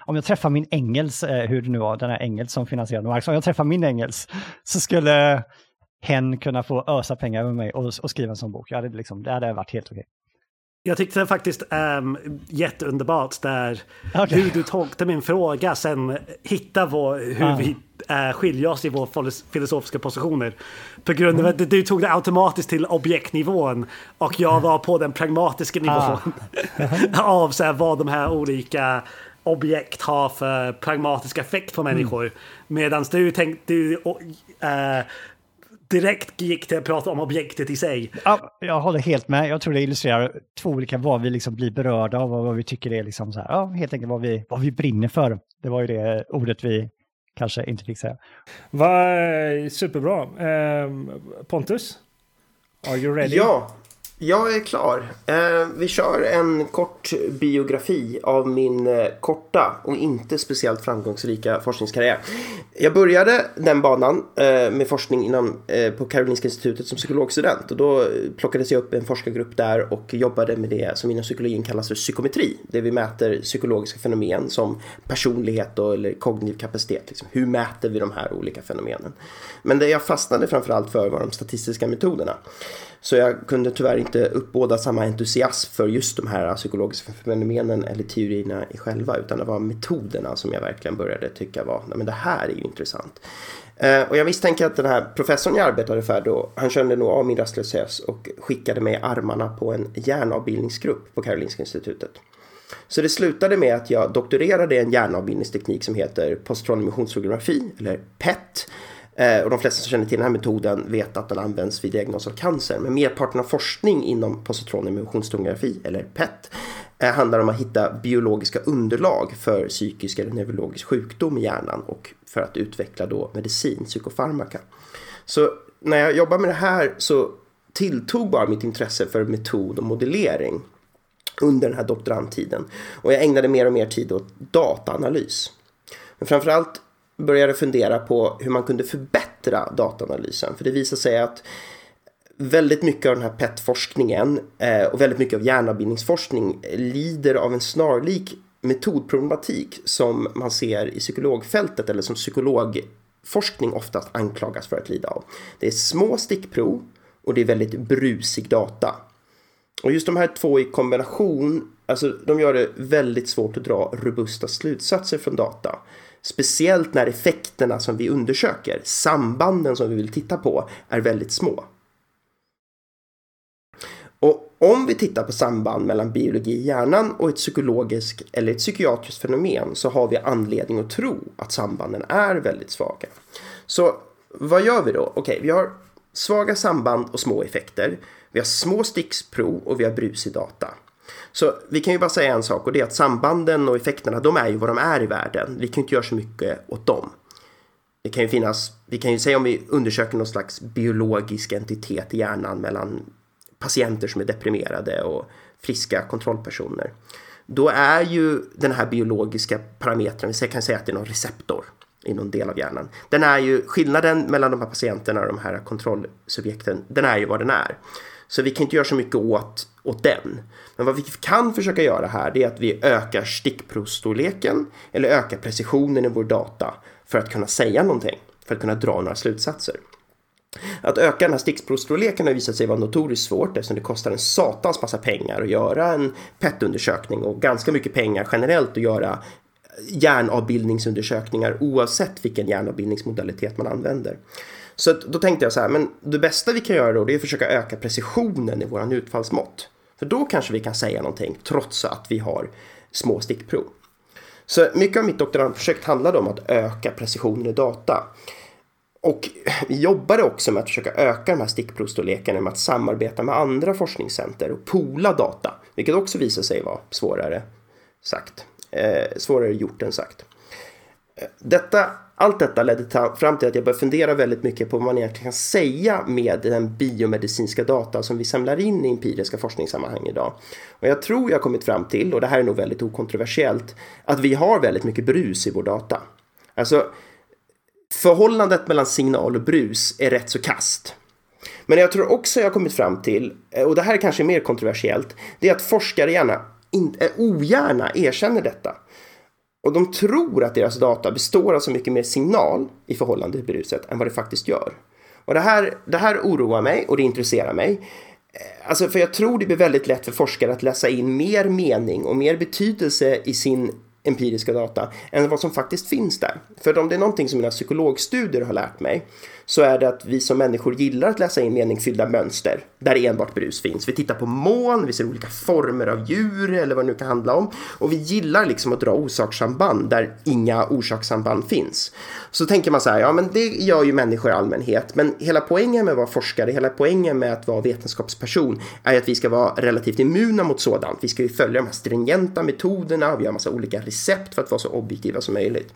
om jag träffar min engels, eh, hur det nu var, den här engels som finansierade Marx, om jag träffar min engels så skulle hen kunna få ösa pengar över mig och, och skriva en sån bok. Jag hade liksom, det hade varit helt okej. Jag tyckte det faktiskt um, jätteunderbart där okay. hur du tolkade min fråga sen hitta vår, hur ah. vi uh, skiljer oss i våra filosofiska positioner. På grund av mm. att du tog det automatiskt till objektnivån och jag var på den pragmatiska nivån ah. av så här, vad de här olika objekt har för pragmatisk effekt på människor. Mm. Medan du tänkte du, äh, direkt gick till att prata om objektet i sig. Ja, jag håller helt med. Jag tror det illustrerar två olika vad vi liksom blir berörda av och vad vi tycker är liksom så här, ja, helt enkelt vad vi, vad vi brinner för. Det var ju det ordet vi kanske inte fick säga. Var superbra. Eh, Pontus? Are you ready? Ja, jag är klar. Eh, vi kör en kort biografi av min eh, korta och inte speciellt framgångsrika forskningskarriär. Jag började den banan eh, med forskning innan, eh, på Karolinska institutet som psykologstudent och då plockades jag upp i en forskargrupp där och jobbade med det som inom psykologin kallas för psykometri. där vi mäter psykologiska fenomen som personlighet och, eller kognitiv kapacitet. Liksom. Hur mäter vi de här olika fenomenen? Men det jag fastnade framförallt för var de statistiska metoderna. Så jag kunde tyvärr inte uppbåda samma entusiasm för just de här psykologiska fenomenen eller teorierna i själva utan det var metoderna som jag verkligen började tycka var, nej men det här är ju intressant. Eh, och jag misstänker att den här professorn jag arbetade för då, han kände nog av min rastlöshet och skickade mig armarna på en hjärnavbildningsgrupp på Karolinska institutet. Så det slutade med att jag doktorerade i en hjärnavbildningsteknik som heter postronomissionsogografi, eller PET. Eh, och de flesta som känner till den här metoden vet att den används vid diagnos av cancer. Men merparten av forskning inom positron emissionstomografi, eller PET, eh, handlar om att hitta biologiska underlag för psykisk eller neurologisk sjukdom i hjärnan och för att utveckla då medicin, psykofarmaka. Så när jag jobbar med det här så tilltog bara mitt intresse för metod och modellering under den här doktorandtiden. Och jag ägnade mer och mer tid åt dataanalys. Men framförallt började fundera på hur man kunde förbättra dataanalysen. För det visade sig att väldigt mycket av den här PET-forskningen eh, och väldigt mycket av hjärnavbildningsforskning lider av en snarlik metodproblematik som man ser i psykologfältet eller som psykologforskning oftast anklagas för att lida av. Det är små stickprov och det är väldigt brusig data. Och just de här två i kombination, alltså de gör det väldigt svårt att dra robusta slutsatser från data. Speciellt när effekterna som vi undersöker, sambanden som vi vill titta på, är väldigt små. Och om vi tittar på samband mellan biologi i hjärnan och ett psykologiskt eller ett psykiatriskt fenomen så har vi anledning att tro att sambanden är väldigt svaga. Så vad gör vi då? Okej, vi har svaga samband och små effekter. Vi har små sticksprov och vi har brusig data. Så vi kan ju bara säga en sak och det är att sambanden och effekterna de är ju vad de är i världen. Vi kan ju inte göra så mycket åt dem. Det kan ju finnas, vi kan ju säga om vi undersöker någon slags biologisk entitet i hjärnan mellan patienter som är deprimerade och friska kontrollpersoner. Då är ju den här biologiska parametern, vi kan säga att det är någon receptor i någon del av hjärnan. Den är ju, skillnaden mellan de här patienterna och de här kontrollsubjekten, den är ju vad den är. Så vi kan inte göra så mycket åt, åt den. Men vad vi kan försöka göra här det är att vi ökar stickprovsstorleken eller ökar precisionen i vår data för att kunna säga någonting, för att kunna dra några slutsatser. Att öka den här stickprovsstorleken har visat sig vara notoriskt svårt eftersom det kostar en satans massa pengar att göra en PET-undersökning och ganska mycket pengar generellt att göra hjärnavbildningsundersökningar oavsett vilken hjärnavbildningsmodalitet man använder. Så då tänkte jag så här, men det bästa vi kan göra då det är att försöka öka precisionen i våran utfallsmått. För då kanske vi kan säga någonting trots att vi har små stickprov. Så mycket av mitt doktorandprojekt handlade om att öka precisionen i data. Och vi jobbade också med att försöka öka de här stickprovsstorlekarna med att samarbeta med andra forskningscenter och poola data, vilket också visade sig vara svårare sagt. Eh, svårare gjort än sagt. Eh, detta, allt detta ledde fram till att jag började fundera väldigt mycket på vad man egentligen kan säga med den biomedicinska data som vi samlar in i empiriska forskningssammanhang idag. Och jag tror jag kommit fram till, och det här är nog väldigt okontroversiellt, att vi har väldigt mycket brus i vår data. Alltså, förhållandet mellan signal och brus är rätt så kast. Men jag tror också jag har kommit fram till, och det här är kanske mer kontroversiellt, det är att forskare gärna, in, eh, ogärna erkänner detta. Och de tror att deras data består av så mycket mer signal i förhållande till bruset än vad det faktiskt gör. Och det här, det här oroar mig och det intresserar mig. Eh, alltså för jag tror det blir väldigt lätt för forskare att läsa in mer mening och mer betydelse i sin empiriska data än vad som faktiskt finns där. För om det är någonting som mina psykologstudier har lärt mig så är det att vi som människor gillar att läsa in meningsfyllda mönster där enbart brus finns. Vi tittar på moln, vi ser olika former av djur eller vad det nu kan handla om och vi gillar liksom att dra orsakssamband där inga orsakssamband finns. Så tänker man så här, ja men det gör ju människor i allmänhet, men hela poängen med att vara forskare, hela poängen med att vara vetenskapsperson är att vi ska vara relativt immuna mot sådant. Vi ska ju följa de här stringenta metoderna, vi har massa olika recept för att vara så objektiva som möjligt.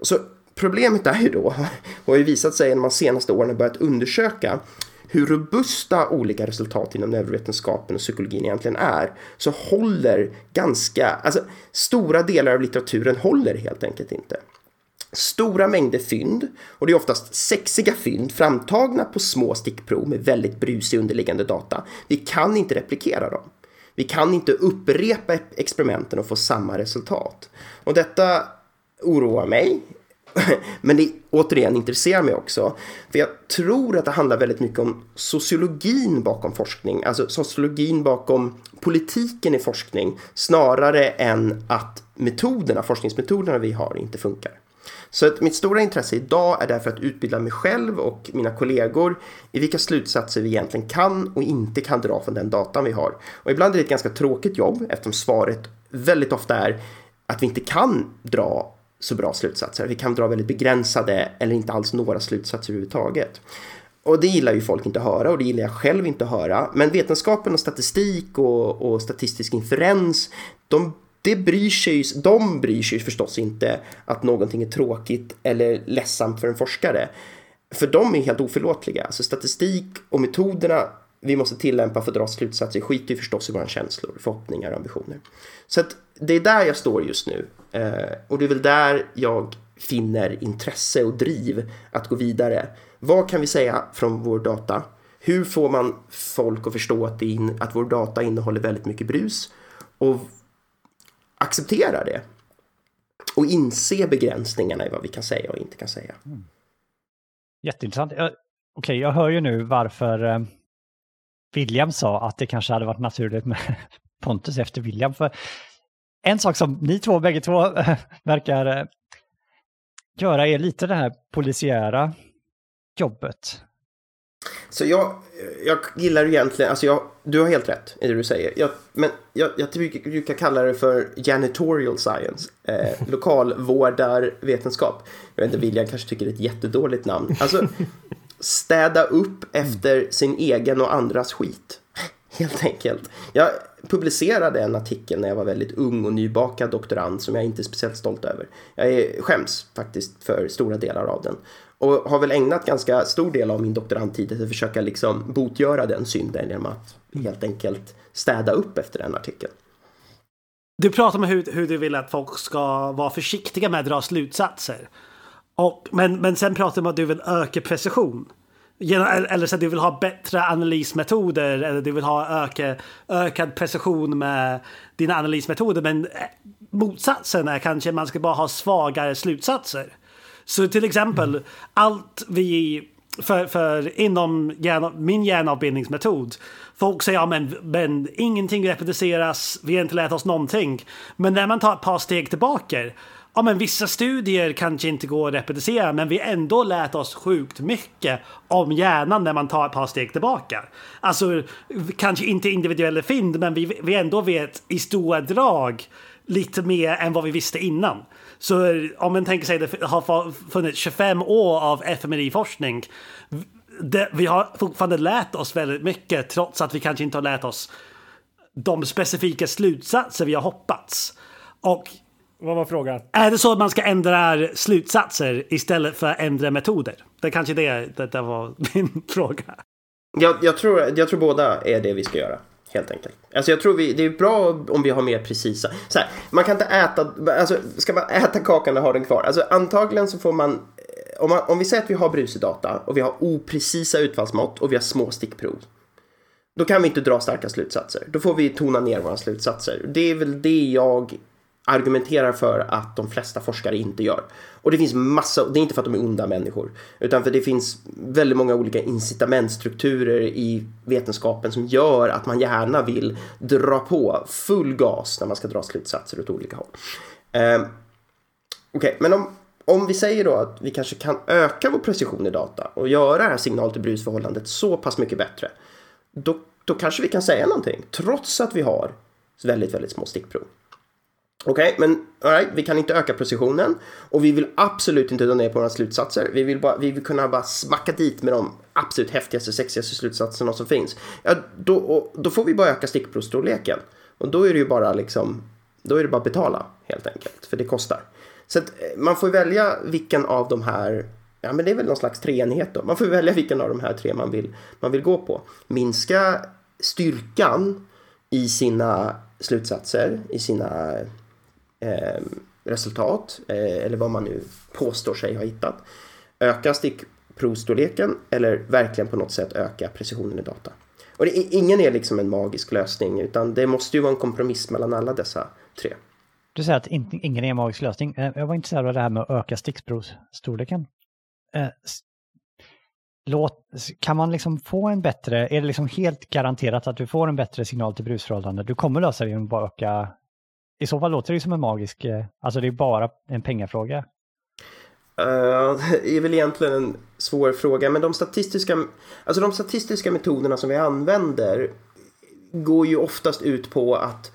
Så problemet är ju då, och har ju visat sig när man senaste åren börjat undersöka hur robusta olika resultat inom neurovetenskapen och psykologin egentligen är så håller ganska, alltså stora delar av litteraturen håller helt enkelt inte. Stora mängder fynd, och det är oftast sexiga fynd framtagna på små stickprov med väldigt brusig underliggande data. Vi kan inte replikera dem. Vi kan inte upprepa experimenten och få samma resultat. Och detta oroar mig. Men det återigen intresserar mig också. För jag tror att det handlar väldigt mycket om sociologin bakom forskning. Alltså sociologin bakom politiken i forskning. Snarare än att metoderna, forskningsmetoderna vi har inte funkar. Så att mitt stora intresse idag är därför att utbilda mig själv och mina kollegor i vilka slutsatser vi egentligen kan och inte kan dra från den datan vi har. Och ibland är det ett ganska tråkigt jobb eftersom svaret väldigt ofta är att vi inte kan dra så bra slutsatser. Vi kan dra väldigt begränsade eller inte alls några slutsatser överhuvudtaget. Och det gillar ju folk inte att höra och det gillar jag själv inte att höra. Men vetenskapen och statistik och, och statistisk inferens, de det bryr sig, de bryr sig förstås inte att någonting är tråkigt eller ledsamt för en forskare. För de är helt oförlåtliga. Alltså statistik och metoderna vi måste tillämpa för att dra slutsatser skiter ju förstås i våra känslor, förhoppningar och ambitioner. Så att det är där jag står just nu. Eh, och det är väl där jag finner intresse och driv att gå vidare. Vad kan vi säga från vår data? Hur får man folk att förstå att, in, att vår data innehåller väldigt mycket brus? Och acceptera det. Och inse begränsningarna i vad vi kan säga och inte kan säga. Mm. Jätteintressant. Okej, okay, jag hör ju nu varför eh, William sa att det kanske hade varit naturligt med Pontus efter William. För en sak som ni två bägge två verkar eh, göra är lite det här polisiära jobbet. Så jag, jag gillar egentligen, alltså jag, du har helt rätt i det du säger. Jag, men jag, jag brukar kalla det för janitorial science, eh, lokalvårdarvetenskap. Jag vet inte, William kanske tycker det är ett jättedåligt namn. Alltså, städa upp efter sin egen och andras skit. Helt enkelt. Jag publicerade en artikel när jag var väldigt ung och nybakad doktorand som jag inte är speciellt stolt över. Jag är, skäms faktiskt för stora delar av den och har väl ägnat ganska stor del av min doktorandtid till att försöka liksom botgöra den synden genom att helt enkelt städa upp efter den artikeln. Du pratar om hur, hur du vill att folk ska vara försiktiga med att dra slutsatser. Och, men, men sen pratar du om att du vill öka precision. Eller så att du vill ha bättre analysmetoder eller du vill ha öka, ökad precision med dina analysmetoder. Men eh, motsatsen är kanske att man ska bara ha svagare slutsatser. Så till exempel, mm. allt vi för, för inom hjärna, min hjärnavbildningsmetod. Folk säger ja men, men ingenting reproduceras, vi har inte lärt oss någonting. Men när man tar ett par steg tillbaka ja men vissa studier kanske inte går att reproducera men vi har ändå lärt oss sjukt mycket om hjärnan när man tar ett par steg tillbaka. Alltså kanske inte individuella fynd men vi, vi ändå vet i stora drag lite mer än vad vi visste innan. Så om man tänker sig att det har funnits 25 år av FMRI-forskning. Vi har fortfarande lärt oss väldigt mycket trots att vi kanske inte har lärt oss de specifika slutsatser vi har hoppats. Och vad var frågan? Är det så att man ska ändra slutsatser istället för att ändra metoder? Det är kanske det, det, det var min fråga. Jag, jag, tror, jag tror båda är det vi ska göra. Helt enkelt. Alltså jag tror vi, det är bra om vi har mer precisa. Så här, man kan inte äta, alltså ska man äta kakan och ha den kvar? Alltså antagligen så får man, om, man, om vi säger att vi har brusig data och vi har oprecisa utfallsmått och vi har små stickprov. Då kan vi inte dra starka slutsatser. Då får vi tona ner våra slutsatser. Det är väl det jag argumenterar för att de flesta forskare inte gör. Och det finns massa, det är inte för att de är onda människor, utan för det finns väldigt många olika incitamentstrukturer i vetenskapen som gör att man gärna vill dra på full gas när man ska dra slutsatser åt olika håll. Eh, Okej, okay, men om, om vi säger då att vi kanske kan öka vår precision i data och göra det här signal till brusförhållandet så pass mycket bättre, då, då kanske vi kan säga någonting, trots att vi har väldigt, väldigt små stickprov. Okej, okay, men right, vi kan inte öka precisionen och vi vill absolut inte dra ner på våra slutsatser. Vi vill, bara, vi vill kunna bara smacka dit med de absolut häftigaste, sexigaste slutsatserna som finns. Ja, då, och, då får vi bara öka stickprovsstorleken. Och då är det ju bara liksom, då är det bara att betala helt enkelt, för det kostar. Så att eh, man får välja vilken av de här ja men det är väl någon slags treenhet då. Man får välja vilken av de här tre man vill, man vill gå på. Minska styrkan i sina slutsatser, i sina eh, resultat eh, eller vad man nu påstår sig ha hittat. Öka stickprovstorleken eller verkligen på något sätt öka precisionen i data. Och det, ingen är liksom en magisk lösning utan det måste ju vara en kompromiss mellan alla dessa tre. Du säger att ingen är en magisk lösning. Eh, jag var intresserad av det här med att öka stickprovsstorleken. Eh, låt, kan man liksom få en bättre, är det liksom helt garanterat att du får en bättre signal till brusförhållande? Du kommer lösa det genom att bara öka, i så fall låter det som en magisk, eh, alltså det är bara en pengafråga. Uh, det är väl egentligen en svår fråga, men de statistiska, alltså de statistiska metoderna som vi använder går ju oftast ut på att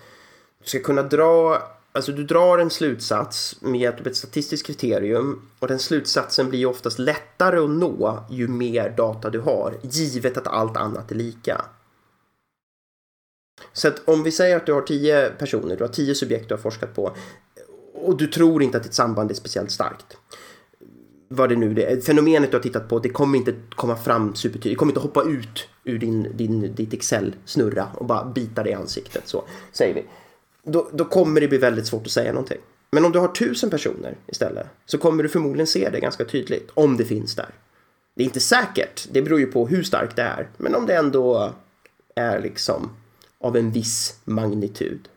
du ska kunna dra Alltså du drar en slutsats med hjälp av ett statistiskt kriterium och den slutsatsen blir ju oftast lättare att nå ju mer data du har, givet att allt annat är lika. Så att om vi säger att du har tio personer, du har tio subjekt du har forskat på och du tror inte att ditt samband är speciellt starkt. Vad det nu är, fenomenet du har tittat på, det kommer inte komma fram supertydligt, det kommer inte hoppa ut ur din, din, ditt Excel-snurra och bara bita dig i ansiktet, så säger vi då, då kommer det bli väldigt svårt att säga någonting. Men om du har tusen personer istället så kommer du förmodligen se det ganska tydligt om det finns där. Det är inte säkert, det beror ju på hur starkt det är. Men om det ändå är liksom av en viss magnitud.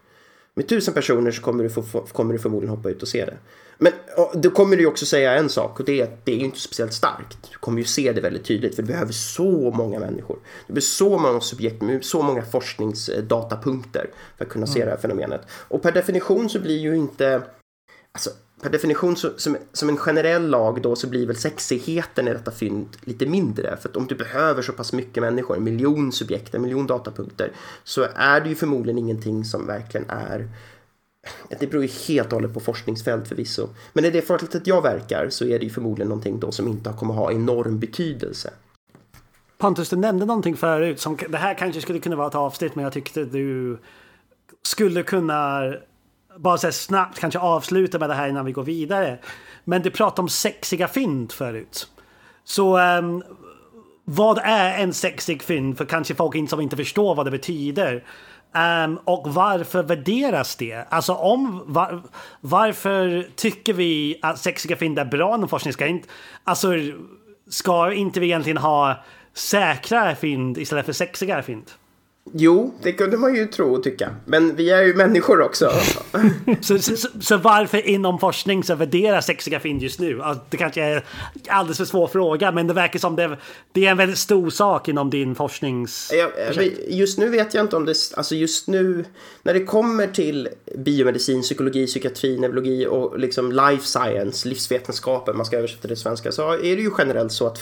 Med tusen personer så kommer du, få, kommer du förmodligen hoppa ut och se det. Men då kommer du också säga en sak och det är att det är inte speciellt starkt. Du kommer ju se det väldigt tydligt för du behöver så många människor. Du behöver så många subjekt så många forskningsdatapunkter för att kunna se mm. det här fenomenet. Och per definition så blir ju inte Alltså, per definition så, som, som en generell lag då så blir väl sexigheten i detta fynd lite mindre. För att om du behöver så pass mycket människor, en miljon subjekt, en miljon datapunkter, så är det ju förmodligen ingenting som verkligen är det beror ju helt och hållet på forskningsfält förvisso. Men i det fältet jag verkar så är det ju förmodligen någonting då som inte kommer ha enorm betydelse. Pontus, du nämnde någonting förut som det här kanske skulle kunna vara ett avsnitt men jag tyckte du skulle kunna bara så snabbt kanske avsluta med det här innan vi går vidare. Men du pratade om sexiga fynd förut. Så um, vad är en sexig fynd för kanske folk som inte förstår vad det betyder? Um, och varför värderas det? Alltså om var, varför tycker vi att sexiga fynd är bra inom forskning? Ska inte, alltså, ska inte vi egentligen ha säkrare fynd istället för sexigare fynd? Jo, det kunde man ju tro och tycka. Men vi är ju människor också. så, så, så, varför inom forskning så värderas sexiga fynd just nu? Alltså, det kanske är alldeles för svår fråga, men det verkar som det, det är en väldigt stor sak inom din forsknings... Ja, just nu vet jag inte om det... Alltså just nu, när det kommer till biomedicin, psykologi, psykiatri, neurologi och liksom life science, livsvetenskapen, man ska översätta det till svenska, så är det ju generellt så att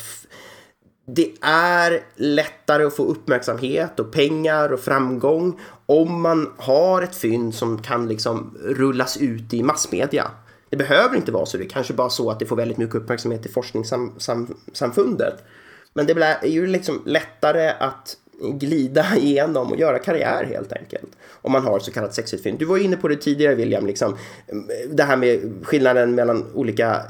det är lättare att få uppmärksamhet och pengar och framgång om man har ett fynd som kan liksom rullas ut i massmedia. Det behöver inte vara så, det är kanske bara så att det får väldigt mycket uppmärksamhet i forskningssamfundet. Men det är ju liksom lättare att glida igenom och göra karriär helt enkelt. Om man har så kallat sexigt fynd. Du var ju inne på det tidigare William, liksom, mm, det här med skillnaden mellan olika eh,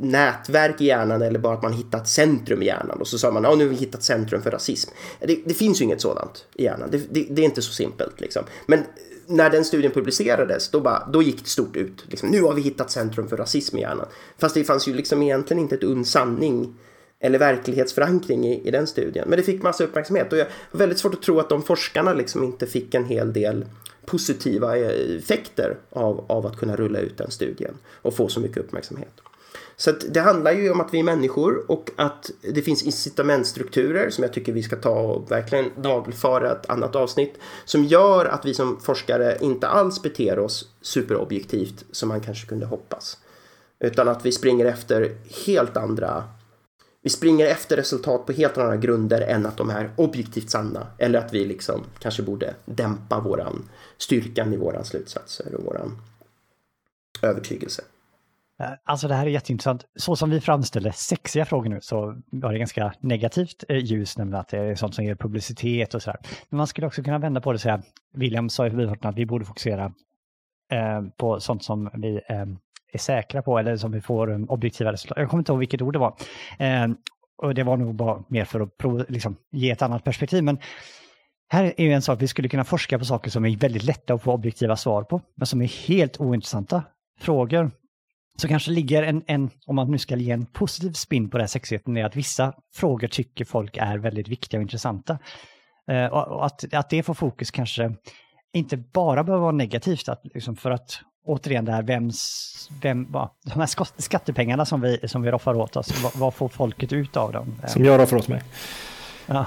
nätverk i hjärnan eller bara att man hittat centrum i hjärnan. Och så sa man, ja nu har vi hittat centrum för rasism. Det, det finns ju inget sådant i hjärnan, det, det, det är inte så simpelt liksom. Men eh, när den studien publicerades, då, bara, då gick det stort ut. Liksom, nu har vi hittat centrum för rasism i hjärnan. Fast det fanns ju liksom egentligen inte ett und sanning eller verklighetsförankring i, i den studien. Men det fick massa uppmärksamhet och jag har väldigt svårt att tro att de forskarna liksom inte fick en hel del positiva e, effekter av, av att kunna rulla ut den studien och få så mycket uppmärksamhet. Så det handlar ju om att vi är människor och att det finns incitamentstrukturer som jag tycker vi ska ta och verkligen nagelfara ett annat avsnitt som gör att vi som forskare inte alls beter oss superobjektivt som man kanske kunde hoppas. Utan att vi springer efter helt andra vi springer efter resultat på helt andra grunder än att de är objektivt sanna. Eller att vi liksom kanske borde dämpa våran styrkan i våran slutsatser och våran övertygelse. Eh, alltså det här är jätteintressant. Så som vi framställer sexiga frågor nu så var det ganska negativt eh, ljus, nämligen att det är sånt som ger publicitet och sådär. Men man skulle också kunna vända på det och säga, William sa i förbifarten att vi borde fokusera eh, på sånt som vi eh, är säkra på eller som vi får um, objektiva resultat. Jag kommer inte ihåg vilket ord det var. Eh, och det var nog bara mer för att prov, liksom, ge ett annat perspektiv. Men här är ju en sak, vi skulle kunna forska på saker som är väldigt lätta att få objektiva svar på, men som är helt ointressanta frågor. Så kanske ligger en, en, om man nu ska ge en positiv spin på det här sexigheten, är att vissa frågor tycker folk är väldigt viktiga och intressanta. Eh, och att, att det får fokus kanske inte bara behöver vara negativt, att, liksom för att återigen det här vems, vem, va, de här skattepengarna som vi, som vi roffar åt oss, vad, vad får folket ut av dem? Som jag roffar åt mig. Ja.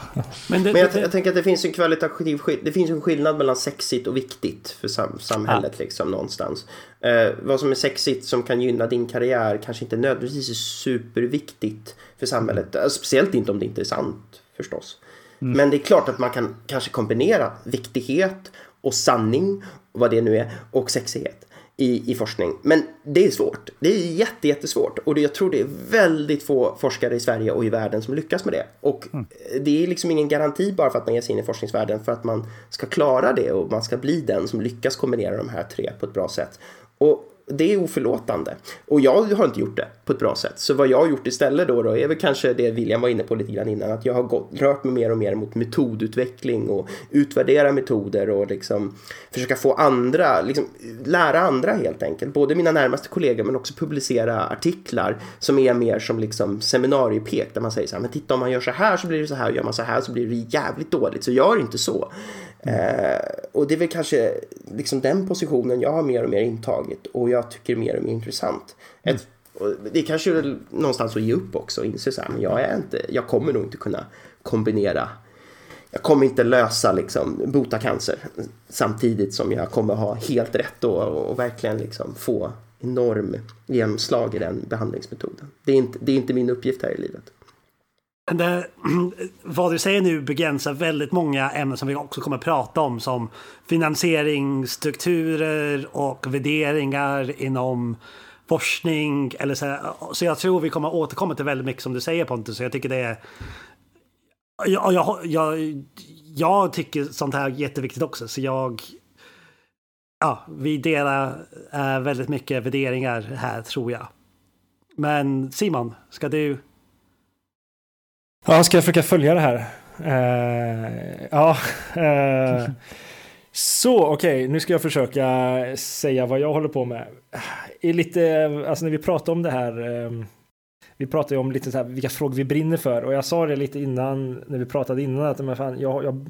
Men, det, Men jag, jag, tänker att det finns en kvalitativ det finns en skillnad mellan sexigt och viktigt för sam samhället ja. liksom någonstans. Eh, vad som är sexigt som kan gynna din karriär kanske inte nödvändigtvis är superviktigt för samhället. Eh, speciellt inte om det inte är sant förstås. Mm. Men det är klart att man kan kanske kombinera viktighet och sanning, vad det nu är, och sexighet i, i forskning. Men det är svårt. Det är jätte, jättesvårt och det, jag tror det är väldigt få forskare i Sverige och i världen som lyckas med det. Och mm. det är liksom ingen garanti bara för att man ger sig in i forskningsvärlden för att man ska klara det och man ska bli den som lyckas kombinera de här tre på ett bra sätt. Och det är oförlåtande. Och jag har inte gjort det på ett bra sätt. Så vad jag har gjort istället då, då är väl kanske det William var inne på lite grann innan, att jag har gått, rört mig mer och mer mot metodutveckling och utvärdera metoder och liksom försöka få andra, liksom lära andra helt enkelt. Både mina närmaste kollegor men också publicera artiklar som är mer som liksom seminariepek där man säger så här, men titta om man gör så här så blir det så här, och gör man så här så blir det jävligt dåligt, så gör inte så. Eh, och det är väl kanske liksom den positionen jag har mer och mer intagit och jag tycker mer och mer intressant. Mm. Ett, det är kanske är någonstans att ge upp också och inse men jag, är inte, jag kommer nog inte kunna kombinera jag kommer inte lösa liksom bota cancer samtidigt som jag kommer ha helt rätt och, och verkligen liksom få enorm genomslag i den behandlingsmetoden. Det är inte, det är inte min uppgift här i livet. Det, vad du säger nu begränsar väldigt många ämnen som vi också kommer att prata om som finansieringsstrukturer och värderingar inom forskning. Eller så, så jag tror vi kommer att återkomma till väldigt mycket som du säger Pontus. Så jag tycker det är... Jag, jag, jag, jag tycker sånt här är jätteviktigt också. Så jag... Ja, vi delar eh, väldigt mycket värderingar här tror jag. Men Simon, ska du Ja, ska jag försöka följa det här? Uh, ja. Uh, så okej, okay, nu ska jag försöka säga vad jag håller på med. I lite, alltså när vi pratar om det här. Um, vi pratar ju om lite så här, vilka frågor vi brinner för och jag sa det lite innan när vi pratade innan att men fan, jag, jag,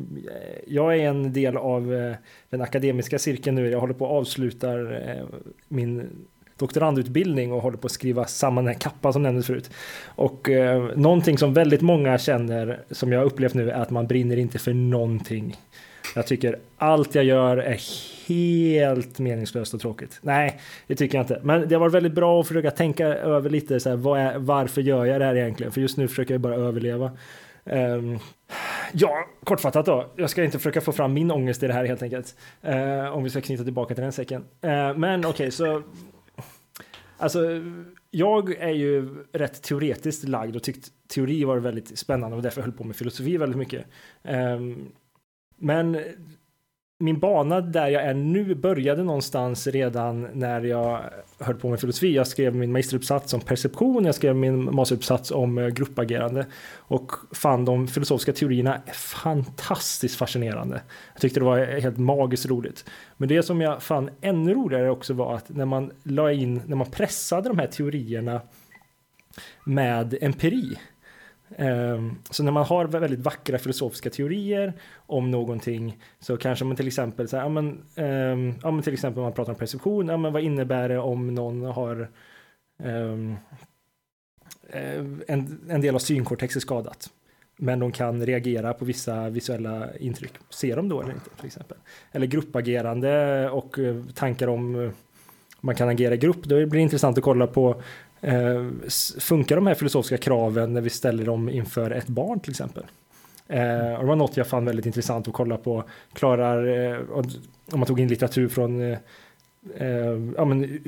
jag är en del av eh, den akademiska cirkeln nu. Jag håller på att avsluta min doktorandutbildning och håller på att skriva samman den här kappan som nämndes förut. Och eh, någonting som väldigt många känner, som jag upplevt nu, är att man brinner inte för någonting. Jag tycker allt jag gör är helt meningslöst och tråkigt. Nej, det tycker jag inte. Men det har varit väldigt bra att försöka tänka över lite så här, vad är, varför gör jag det här egentligen? För just nu försöker jag bara överleva. Um, ja, kortfattat då. Jag ska inte försöka få fram min ångest i det här helt enkelt. Uh, om vi ska knyta tillbaka till den säcken. Uh, men okej, okay, så Alltså, jag är ju rätt teoretiskt lagd och tyckte teori var väldigt spännande och därför höll på med filosofi väldigt mycket. Um, men min bana där jag är nu började någonstans redan när jag höll på med filosofi. Jag skrev min magisteruppsats om perception, jag skrev min masteruppsats om eh, gruppagerande och fann de filosofiska teorierna fantastiskt fascinerande. Jag tyckte det var helt magiskt roligt. Men det som jag fann ännu roligare också var att när man la in, när man pressade de här teorierna med empiri Ehm, så när man har väldigt vackra filosofiska teorier om någonting så kanske man till exempel så här, ja, men, ehm, ja, men till exempel om man pratar om perception, ja, men vad innebär det om någon har um, en, en del av synkortex är skadat? Men de kan reagera på vissa visuella intryck. Ser de då eller inte till exempel? Eller gruppagerande och eh, tankar om eh, man kan agera i grupp. Då blir det intressant att kolla på Eh, funkar de här filosofiska kraven när vi ställer dem inför ett barn till exempel? Eh, och det var något jag fann väldigt intressant att kolla på. Klarar, eh, om man tog in litteratur från eh, eh, ja, men,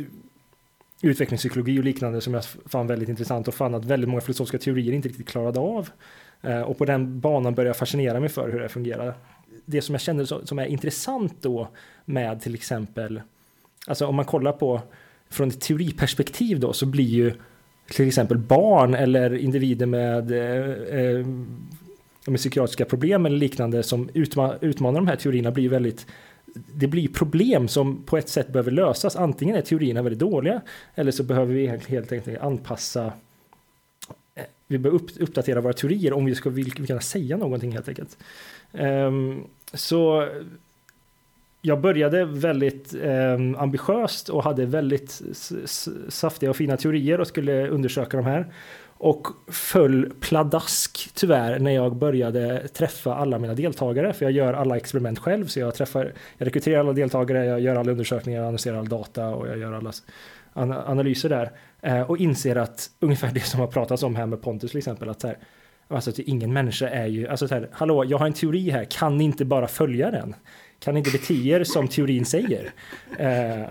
utvecklingspsykologi och liknande som jag fann väldigt intressant och fann att väldigt många filosofiska teorier inte riktigt klarade av. Eh, och på den banan började jag fascinera mig för hur det fungerar. Det som jag kände som är intressant då med till exempel, alltså om man kollar på från ett teoriperspektiv då så blir ju till exempel barn eller individer med, eh, eh med psykiatriska problem eller liknande som utma utmanar de här teorierna blir väldigt det blir problem som på ett sätt behöver lösas. Antingen är teorierna väldigt dåliga eller så behöver vi helt enkelt anpassa eh, vi behöver uppdatera våra teorier om vi ska kunna säga någonting helt enkelt. Um, så jag började väldigt eh, ambitiöst och hade väldigt saftiga och fina teorier och skulle undersöka de här. Och föll pladask tyvärr när jag började träffa alla mina deltagare. För jag gör alla experiment själv. Så jag, träffar, jag rekryterar alla deltagare, jag gör alla undersökningar, jag analyserar all data och jag gör alla analyser där. Eh, och inser att ungefär det som har pratats om här med Pontus till exempel. Att så här, alltså att ingen människa är ju, alltså så här, hallå, jag har en teori här, kan ni inte bara följa den? Kan inte bete er som teorin säger? Eh,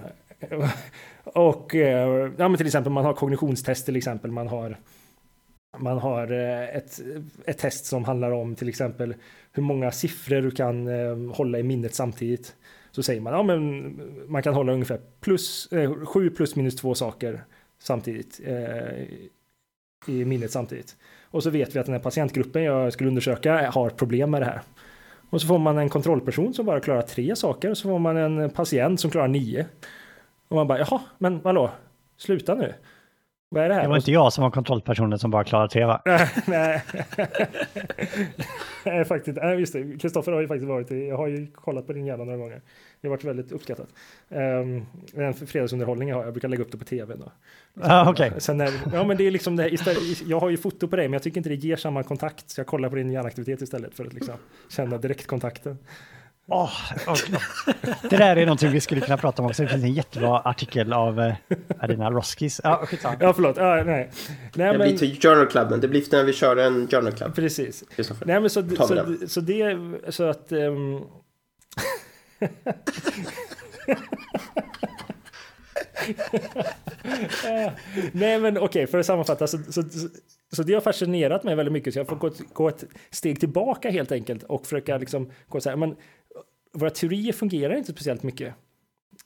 och eh, ja, men till exempel man har kognitionstest till exempel, man har man har eh, ett, ett test som handlar om till exempel hur många siffror du kan eh, hålla i minnet samtidigt. Så säger man, ja men man kan hålla ungefär plus, eh, sju plus minus två saker samtidigt eh, i minnet samtidigt. Och så vet vi att den här patientgruppen jag skulle undersöka har problem med det här. Och så får man en kontrollperson som bara klarar tre saker och så får man en patient som klarar nio. Och man bara, jaha, men hallå, sluta nu. Vad är det här? Det var inte jag som var kontrollpersonen som bara klarade tre va? nej, nej, faktiskt. Nej, just det. Kristoffer har ju faktiskt varit jag har ju kollat på din hjärna några gånger. Det har varit väldigt uppskattat. Um, en fredagsunderhållning jag har, jag brukar lägga upp det på tv då. Ah, okay. Sen är, ja, men det är liksom det, istället, jag har ju foto på dig, men jag tycker inte det ger samma kontakt. Så jag kollar på din hjärnaktivitet istället för att liksom känna direktkontakten. Oh, okay. Det där är någonting vi skulle kunna prata om också. Det finns en jättebra artikel av eh, Adina Roskis. Ja, skitsamma. Ja, förlåt. Ja, nej. nej det men... blir till Journal Cluben. Det blir när vi kör en Journal Club. Precis. Nej, men så, så, så, det så att... Um... nej men okej, okay, för att sammanfatta. Så, så, så, det har fascinerat mig väldigt mycket. Så jag får gå, gå ett steg tillbaka helt enkelt och försöka liksom gå så här. Men våra teorier fungerar inte speciellt mycket.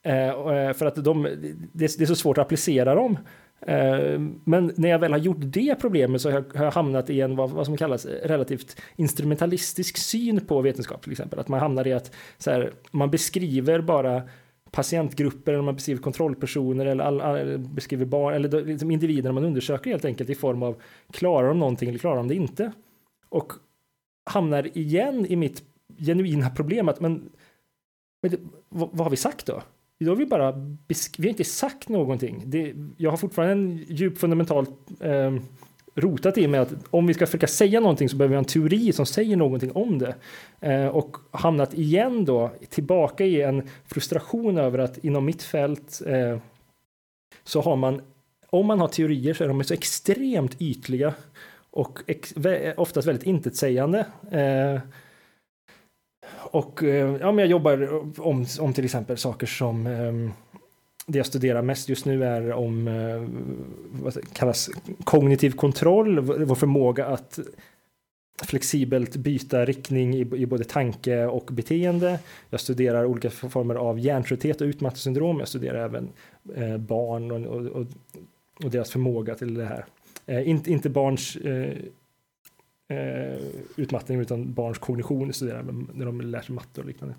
Eh, eh för att de, det, det, är så svårt att applicera dem. Eh, men när jag väl har gjort det problemet så har jag, hamnat i en vad, som kallas relativt instrumentalistisk syn på vetenskap till exempel. Att man hamnar i att så här, man beskriver bara patientgrupper eller man beskriver kontrollpersoner eller all, all, beskriver barn eller liksom individer man undersöker helt enkelt i form av klarar de någonting eller klarar de det inte? Och hamnar igen i mitt genuina problem att men, men det, vad, vad, har vi sagt då? Då har vi bara vi har inte sagt någonting. Det, jag har fortfarande en djup fundamentalt eh, rotat i mig att om vi ska försöka säga någonting så behöver vi ha en teori som säger någonting om det. Eh, och hamnat igen då tillbaka i en frustration över att inom mitt fält eh, så har man, om man har teorier så är de så extremt ytliga och ex, oftast väldigt intetsägande. Eh, och eh, ja, men jag jobbar om, om till exempel saker som eh, det jag studerar mest just nu är om eh, vad kallas kognitiv kontroll, vår förmåga att flexibelt byta riktning i, i både tanke och beteende. Jag studerar olika former av hjärntrötthet och utmattningssyndrom. Jag studerar även eh, barn och, och, och, och, deras förmåga till det här. Eh, inte, inte barns eh, eh, utmattning utan barns kognition studerar när de lär sig matte och liknande.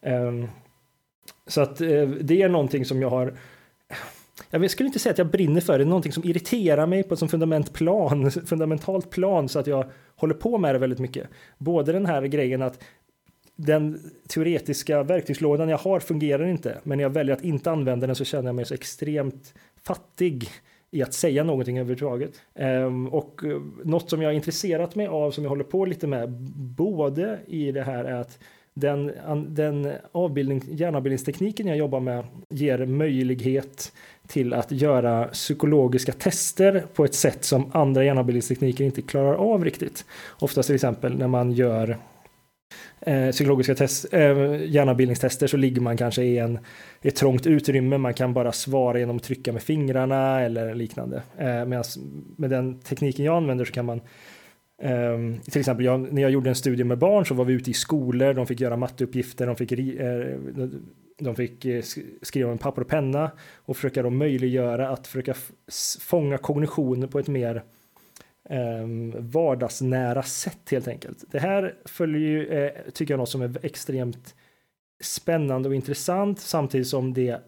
Eh, så att eh, det är någonting som jag har jag skulle inte säga att jag brinner för det, är någonting som irriterar mig på ett fundament plan, fundamentalt plan så att jag håller på med det väldigt mycket. Både den här grejen att den teoretiska verktygslådan jag har fungerar inte, men när jag väljer att inte använda den så känner jag mig så extremt fattig i att säga någonting överhuvudtaget. Um, och eh, något som jag har intresserat mig av, som jag håller på lite med, både i det här är att den, den avbildning, hjärnavbildningstekniken jag jobbar med ger möjlighet till att göra psykologiska tester på ett sätt som andra hjärnavbildningstekniker inte klarar av riktigt. Oftast till exempel när man gör eh, psykologiska test, eh, hjärnavbildningstester så ligger man kanske i, en, i ett trångt utrymme. Man kan bara svara genom att trycka med fingrarna eller liknande. Eh, Medan med den tekniken jag använder så kan man Um, till exempel jag, när jag gjorde en studie med barn så var vi ute i skolor, de fick göra matteuppgifter, de fick uh, de fick eh, skriva med papper och penna och försöka då möjliggöra att försöka fånga kognition på ett mer Ehm, vardagsnära sätt helt enkelt. Det här följer ju, eh, tycker jag, något som är extremt spännande och intressant samtidigt som det,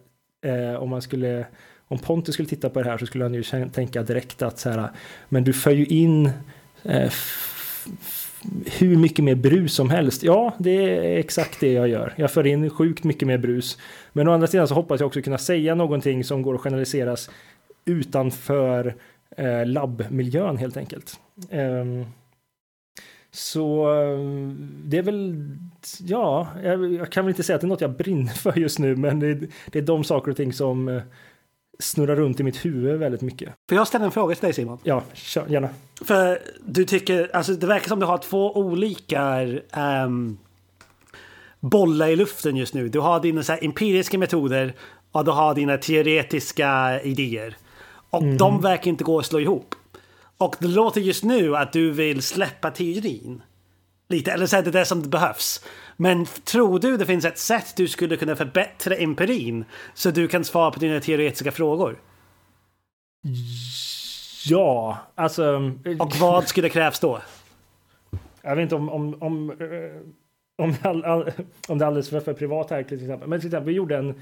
eh, om man skulle, om Pontus skulle titta på det här så skulle han ju tänka direkt att så här, men du för ju in eh, hur mycket mer brus som helst. Ja, det är exakt det jag gör. Jag för in sjukt mycket mer brus. Men å andra sidan så hoppas jag också kunna säga någonting som går att generaliseras utanför eh, labbmiljön helt enkelt. Um, så det är väl, ja, jag, kan väl inte säga att det är något jag brinner för just nu, men det, det är de saker och ting som eh, snurrar runt i mitt huvud väldigt mycket. Får jag ställa en fråga till dig Simon? Ja, kör, gärna. För du tycker, alltså det verkar som du har två olika um, bollar i luften just nu. Du har dina så empiriska metoder och du har dina teoretiska idéer. Och mm. de verkar inte gå att slå ihop. Och det låter just nu att du vill släppa teorin. Lite, eller så är det det som behövs. Men tror du det finns ett sätt du skulle kunna förbättra empirin så du kan svara på dina teoretiska frågor? Ja, alltså... Och vad skulle krävs då? Jag vet inte om, om, om, eh, om, all, all, om det är alldeles för, för privat här till exempel. Men till exempel, vi gjorde en,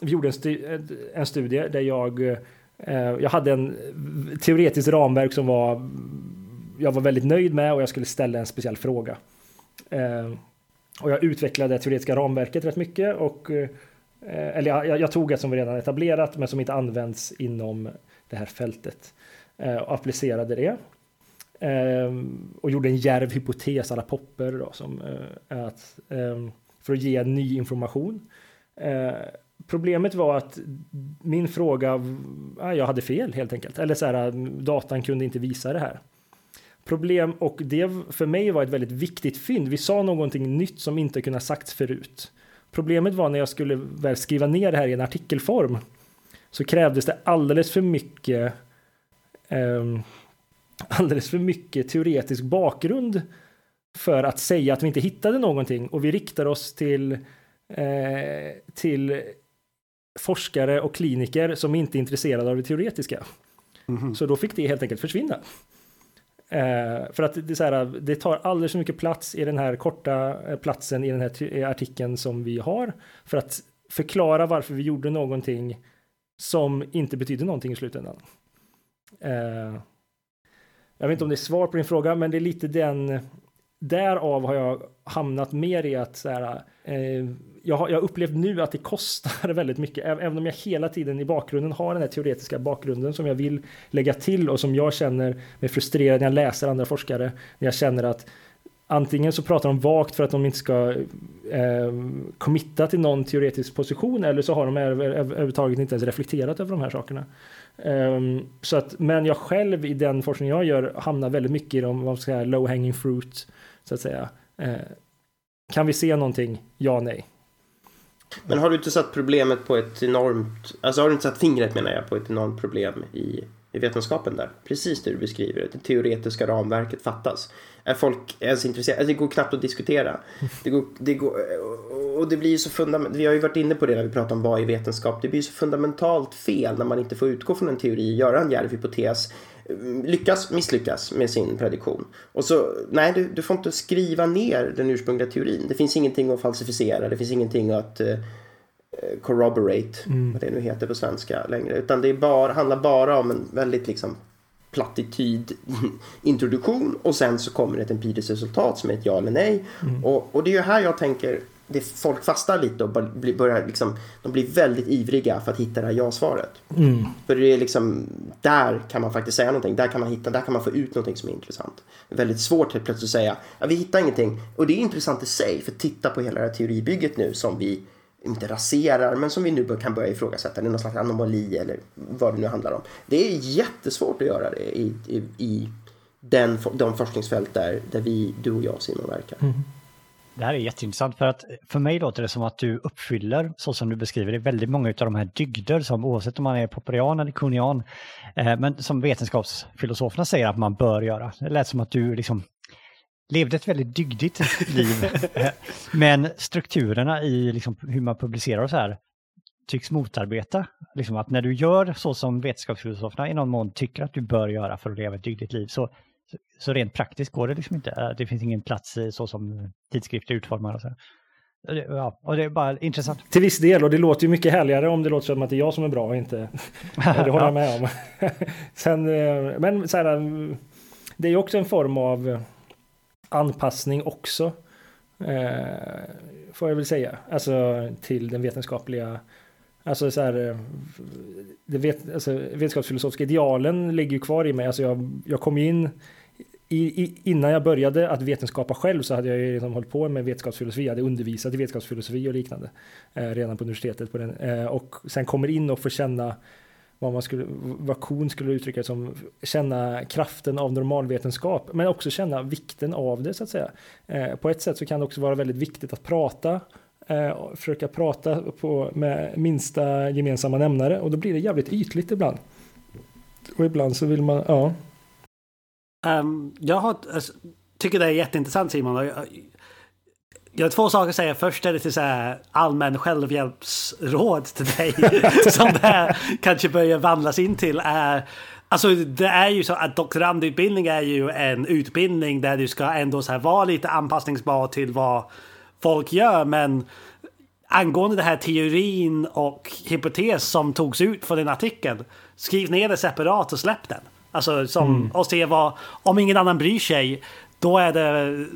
vi gjorde en, stu, en studie där jag, eh, Eh, jag hade en teoretiskt ramverk som var jag var väldigt nöjd med och jag skulle ställa en speciell fråga. Eh, och jag utvecklade det teoretiska ramverket rätt mycket och eh, eller jag, jag, tog ett som var redan etablerat men som inte används inom det här fältet och applicerade det. Och gjorde en järv hypotes alla popper då, som att, för att ge ny information. Problemet var att min fråga, ah, jag hade fel helt enkelt. Eller så här, ah, datan kunde inte visa det här problem och det för mig var ett väldigt viktigt fynd. Vi sa någonting nytt som inte kunnat sagts förut. Problemet var när jag skulle väl skriva ner det här i en artikelform så krävdes det alldeles för mycket eh, alldeles för mycket teoretisk bakgrund för att säga att vi inte hittade någonting och vi riktar oss till eh, till forskare och kliniker som inte är intresserade av det teoretiska. Mm -hmm. Så då fick det helt enkelt försvinna. Eh, för att det, är så här, det tar alldeles för mycket plats i den här korta eh, platsen i den här artikeln som vi har för att förklara varför vi gjorde någonting som inte betyder någonting i slutändan. Eh, jag vet inte om det är svar på din fråga, men det är lite den därav har jag hamnat mer i att så här, eh, jag har jag upplevt nu att det kostar väldigt mycket, även om jag hela tiden i bakgrunden har den här teoretiska bakgrunden som jag vill lägga till och som jag känner mig frustrerad när jag läser andra forskare. När jag känner att antingen så pratar de vagt för att de inte ska eh, committa till någon teoretisk position eller så har de överhuvudtaget inte ens reflekterat över de här sakerna. Um, så att, men jag själv i den forskning jag gör hamnar väldigt mycket i de vad ska säga, low hanging fruit så att säga. Eh, kan vi se någonting? Ja, nej. Men har du inte satt problemet på ett enormt, alltså har du inte satt fingret menar jag på ett enormt problem i, i vetenskapen där? Precis det du beskriver, det teoretiska ramverket fattas. Är folk ens intresserade? Alltså det går knappt att diskutera. Det går, det går, och det blir ju så fundamentalt, vi har ju varit inne på det när vi pratar om vad är vetenskap, det blir ju så fundamentalt fel när man inte får utgå från en teori, göra en djärv hypotes, lyckas, misslyckas med sin prediktion. Och så, nej, du, du får inte skriva ner den ursprungliga teorin. Det finns ingenting att falsificera, det finns ingenting att uh, corroborate, mm. vad det nu heter på svenska längre. Utan det är bara, handlar bara om en väldigt liksom plattityd introduktion och sen så kommer ett empiriskt resultat som är ett ja eller nej. Mm. Och, och det är ju här jag tänker det folk fastnar lite och börjar liksom, de blir väldigt ivriga för att hitta det här ja-svaret. Mm. För det är liksom, där kan man faktiskt säga någonting, där kan man hitta, där kan man få ut någonting som är intressant. Det är väldigt svårt att plötsligt säga, ja, vi hittar ingenting. Och det är intressant i sig, för titta på hela det här teoribygget nu som vi inte raserar, men som vi nu kan börja ifrågasätta. Det är någon slags anomali eller vad det nu handlar om. Det är jättesvårt att göra det i, i, i den, de forskningsfält där, där vi, du och jag Simon verkar. Mm. Det här är jätteintressant för att för mig låter det som att du uppfyller, så som du beskriver det, väldigt många av de här dygder som oavsett om man är popperian eller kunian, eh, men som vetenskapsfilosoferna säger att man bör göra. Det lät som att du liksom levde ett väldigt dygdigt liv. Men strukturerna i liksom hur man publicerar och så här tycks motarbeta. Liksom att när du gör så som vetenskapsfilosoferna i någon mån tycker att du bör göra för att leva ett dygdigt liv så, så rent praktiskt går det liksom inte. Det finns ingen plats i så som tidskrifter utformar. Och så. Ja, och det är bara intressant. Till viss del, och det låter ju mycket härligare om det låter som att det är jag som är bra och inte... det håller jag med om. Sen, eh, men så här, det är ju också en form av anpassning också. Eh, får jag väl säga. Alltså till den vetenskapliga Alltså så här, det vet, alltså, vetenskapsfilosofiska idealen ligger ju kvar i mig. Alltså jag, jag kom in i, i, innan jag började att vetenskapa själv så hade jag ju liksom hållit på med vetenskapsfilosofi. Jag hade undervisat i vetenskapsfilosofi och liknande eh, redan på universitetet. På den, eh, och sen kommer in och får känna vad man skulle, vad Kuhn skulle uttrycka som känna kraften av normalvetenskap, men också känna vikten av det så att säga. Eh, på ett sätt så kan det också vara väldigt viktigt att prata eh, försöka prata på, med minsta gemensamma nämnare och då blir det jävligt ytligt ibland. Och ibland så vill man, ja. Um, jag har, alltså, tycker det är jätteintressant Simon. Jag, jag har två saker att säga. Först är det till så här allmän självhjälpsråd till dig som det här kanske börjar vandlas in till. Är, alltså det är ju så att doktorandutbildning är ju en utbildning där du ska ändå så här vara lite anpassningsbar till vad folk gör. Men angående den här teorin och hypotes som togs ut från den artikeln. Skriv ner det separat och släpp den. Alltså som, mm. och se vad, om ingen annan bryr sig, då är det,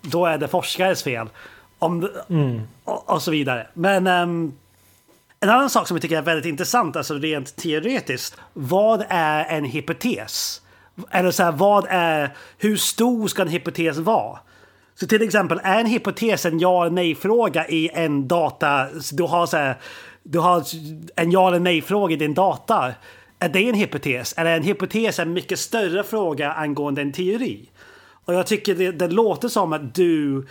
då är det forskares fel. Om, mm. och, och, så vidare. Men um, en annan sak som jag tycker är väldigt intressant, alltså rent teoretiskt. Vad är en hypotes? Eller så här, vad är, hur stor ska en hypotes vara? Så till exempel, är en hypotes en ja eller nej-fråga i en data, du har, så här, du har en ja eller nej-fråga i din data. Är det en hypotes? Eller är en hypotes en mycket större fråga angående en teori? Och jag tycker det, det låter som att du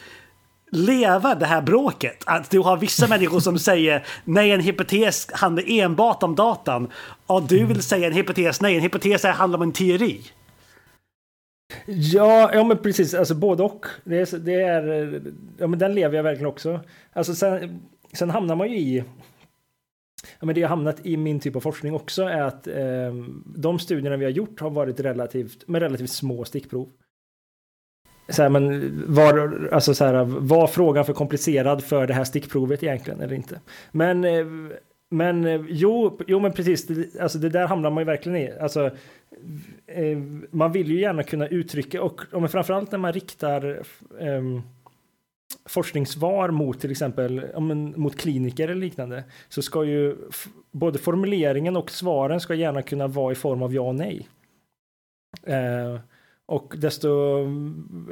lever det här bråket. Att du har vissa människor som säger nej, en hypotes handlar enbart om datan. Och du vill säga en hypotes, nej, en hypotes handlar om en teori. Ja, ja men precis, alltså både och. Det är, det är, ja men den lever jag verkligen också. Alltså sen, sen hamnar man ju i Ja, men det har hamnat i min typ av forskning också är att eh, de studierna vi har gjort har varit relativt med relativt små stickprov. Så här, men var, alltså så här, var frågan för komplicerad för det här stickprovet egentligen eller inte? Men, eh, men eh, jo, jo, men precis, alltså det där hamnar man ju verkligen i. Alltså, eh, man vill ju gärna kunna uttrycka och, och framförallt när man riktar eh, forskningssvar mot till exempel men, mot kliniker eller liknande så ska ju både formuleringen och svaren ska gärna kunna vara i form av ja och nej. Eh, och desto mm,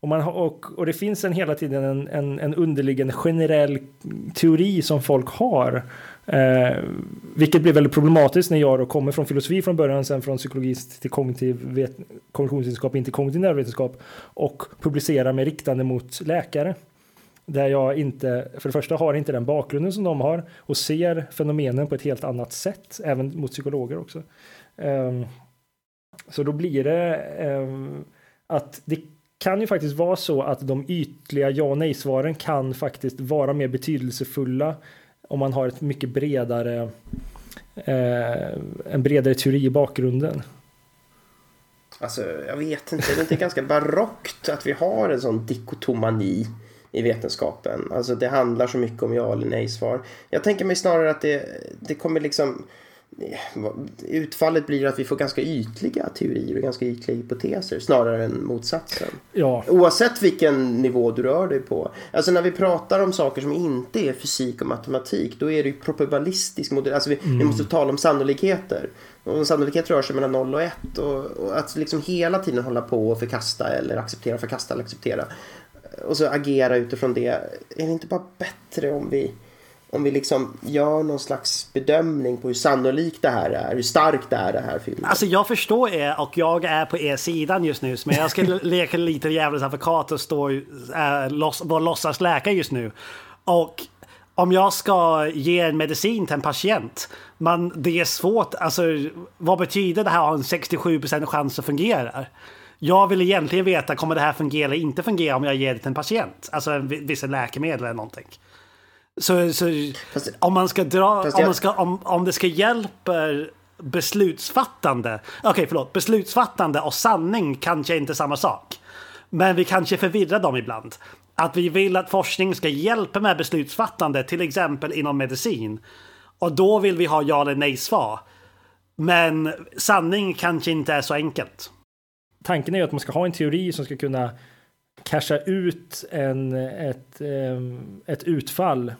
och, man har, och, och det finns en hela tiden en, en, en underliggande generell teori som folk har Eh, vilket blir väldigt problematiskt när jag då kommer från filosofi från början, sen från psykologi till kognitiv kognitionsvetenskap, inte kognitiv nervvetenskap och publicerar mig riktande mot läkare. Där jag inte, för det första har inte den bakgrunden som de har och ser fenomenen på ett helt annat sätt, även mot psykologer också. Eh, så då blir det eh, att det kan ju faktiskt vara så att de ytliga ja och nej-svaren kan faktiskt vara mer betydelsefulla om man har ett mycket bredare eh, en bredare teori i bakgrunden. Alltså, jag vet inte, det är inte ganska barockt att vi har en sån dikotomani i vetenskapen. Alltså det handlar så mycket om ja eller nej svar. Jag tänker mig snarare att det, det kommer liksom utfallet blir att vi får ganska ytliga teorier och ganska ytliga hypoteser snarare än motsatsen. Ja. Oavsett vilken nivå du rör dig på. Alltså när vi pratar om saker som inte är fysik och matematik då är det ju probabilistisk modell. Alltså vi, mm. vi måste tala om sannolikheter. Och sannolikhet rör sig mellan 0 och 1 och, och, att liksom hela tiden hålla på och förkasta eller acceptera, förkasta eller acceptera. Och så agera utifrån det. Är det inte bara bättre om vi om vi liksom gör någon slags bedömning på hur sannolikt det här är, hur starkt det är det här filmen. Alltså jag förstår er och jag är på er sidan just nu. Men jag ska leka lite djävulens advokat och stå, äh, loss, vara låtsasläkare just nu. Och om jag ska ge en medicin till en patient, man, det är svårt. Alltså, vad betyder det här att ha en 67% chans att fungera? Jag vill egentligen veta, kommer det här fungera eller inte fungera om jag ger det till en patient? Alltså vissa läkemedel eller någonting. Så, så fast, om man ska dra, om, man ska, om, om det ska hjälpa beslutsfattande. Okej, okay, förlåt. Beslutsfattande och sanning kanske inte är samma sak. Men vi kanske förvirrar dem ibland. Att vi vill att forskning ska hjälpa med beslutsfattande, till exempel inom medicin. Och då vill vi ha ja eller nej svar. Men sanning kanske inte är så enkelt. Tanken är ju att man ska ha en teori som ska kunna casha ut en, ett, ehm, ett utfall.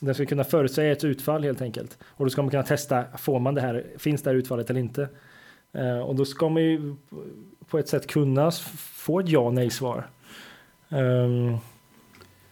Den ska kunna förutsäga ett utfall helt enkelt. Och då ska man kunna testa, får man det här, finns det här utfallet eller inte? Eh, och då ska man ju på ett sätt kunna få ett ja och nej svar. Ehm,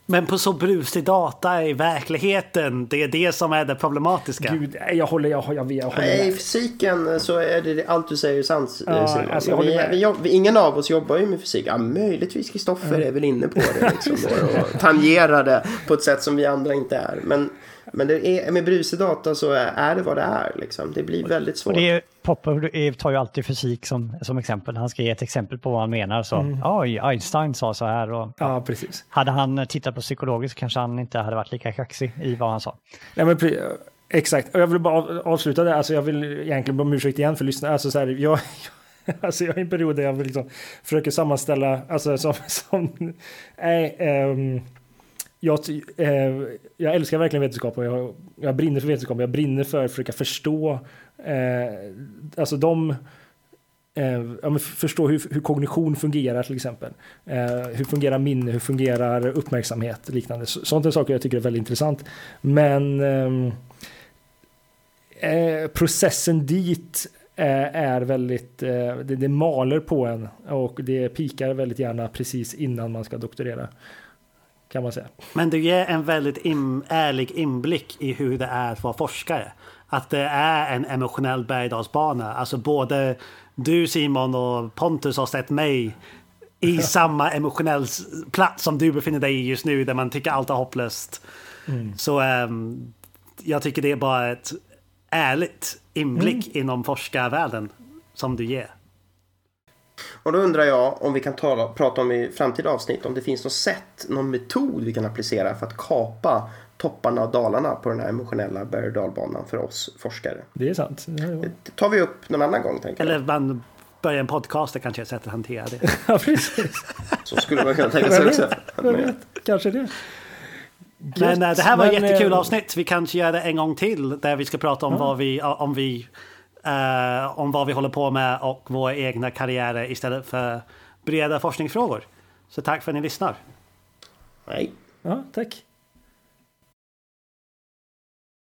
men på så brusig data i verkligheten, det är det som är det problematiska. Gud, jag håller, jag, jag, jag, jag håller med. I fysiken så är det allt du säger sant ja, alltså, vi, vi, vi, ingen av oss jobbar ju med fysik. Ja, möjligtvis Kristoffer mm. är väl inne på det liksom, och, och tangerar det på ett sätt som vi andra inte är. Men men det är, med brusig data så är det vad det är. Liksom. Det blir väldigt svårt. Och det är, Popper tar ju alltid fysik som, som exempel. Han ska ge ett exempel på vad han menar. Så, mm. Oj, Einstein sa så här. Och, ja, precis. Hade han tittat på psykologiskt kanske han inte hade varit lika kaxig i vad han sa. Ja, men, exakt, och jag vill bara avsluta det. Alltså, jag vill egentligen be om ursäkt igen för lyssnarna. Alltså, så här, jag, Alltså jag är i en period där jag liksom försöker sammanställa, alltså som, som nej, um, jag, eh, jag älskar verkligen vetenskap och jag, jag brinner för vetenskap. Jag brinner för att försöka förstå, eh, alltså de, eh, förstå hur, hur, kognition fungerar till exempel. Eh, hur fungerar minne, hur fungerar uppmärksamhet och liknande. Sånt är saker jag tycker är väldigt intressant. Men eh, eh processen dit eh, är väldigt, eh, det, det maler på en och det pikar väldigt gärna precis innan man ska doktorera kan man säga. Men du ger en väldigt in, ärlig inblick i hur det är att vara forskare. Att det är en emotionell berg Alltså både du Simon och Pontus har sett mig i samma emotionell plats som du befinner dig i just nu där man tycker allt är hopplöst. Mm. Så um, jag tycker det är bara ett ärligt inblick mm. inom forskarvärlden som du ger. Och då undrar jag om vi kan tala, prata om i framtida avsnitt om det finns något sätt, någon metod vi kan applicera för att kapa topparna och dalarna på den här emotionella berg och dalbanan för oss forskare. Det är sant. Det tar vi upp någon annan gång. Tänker Eller man börjar en podcast, det kanske är ett sätt att hantera det. ja, precis. Så skulle man kunna tänka sig också. vet, kanske det. Men äh, det här var ett jättekul avsnitt. Vi kanske gör det en gång till där vi ska prata om ja. vad vi, om vi eh, om vad vi håller på med och våra egna karriärer istället för breda forskningsfrågor. Så tack för att ni lyssnar. Hej. Ja, tack.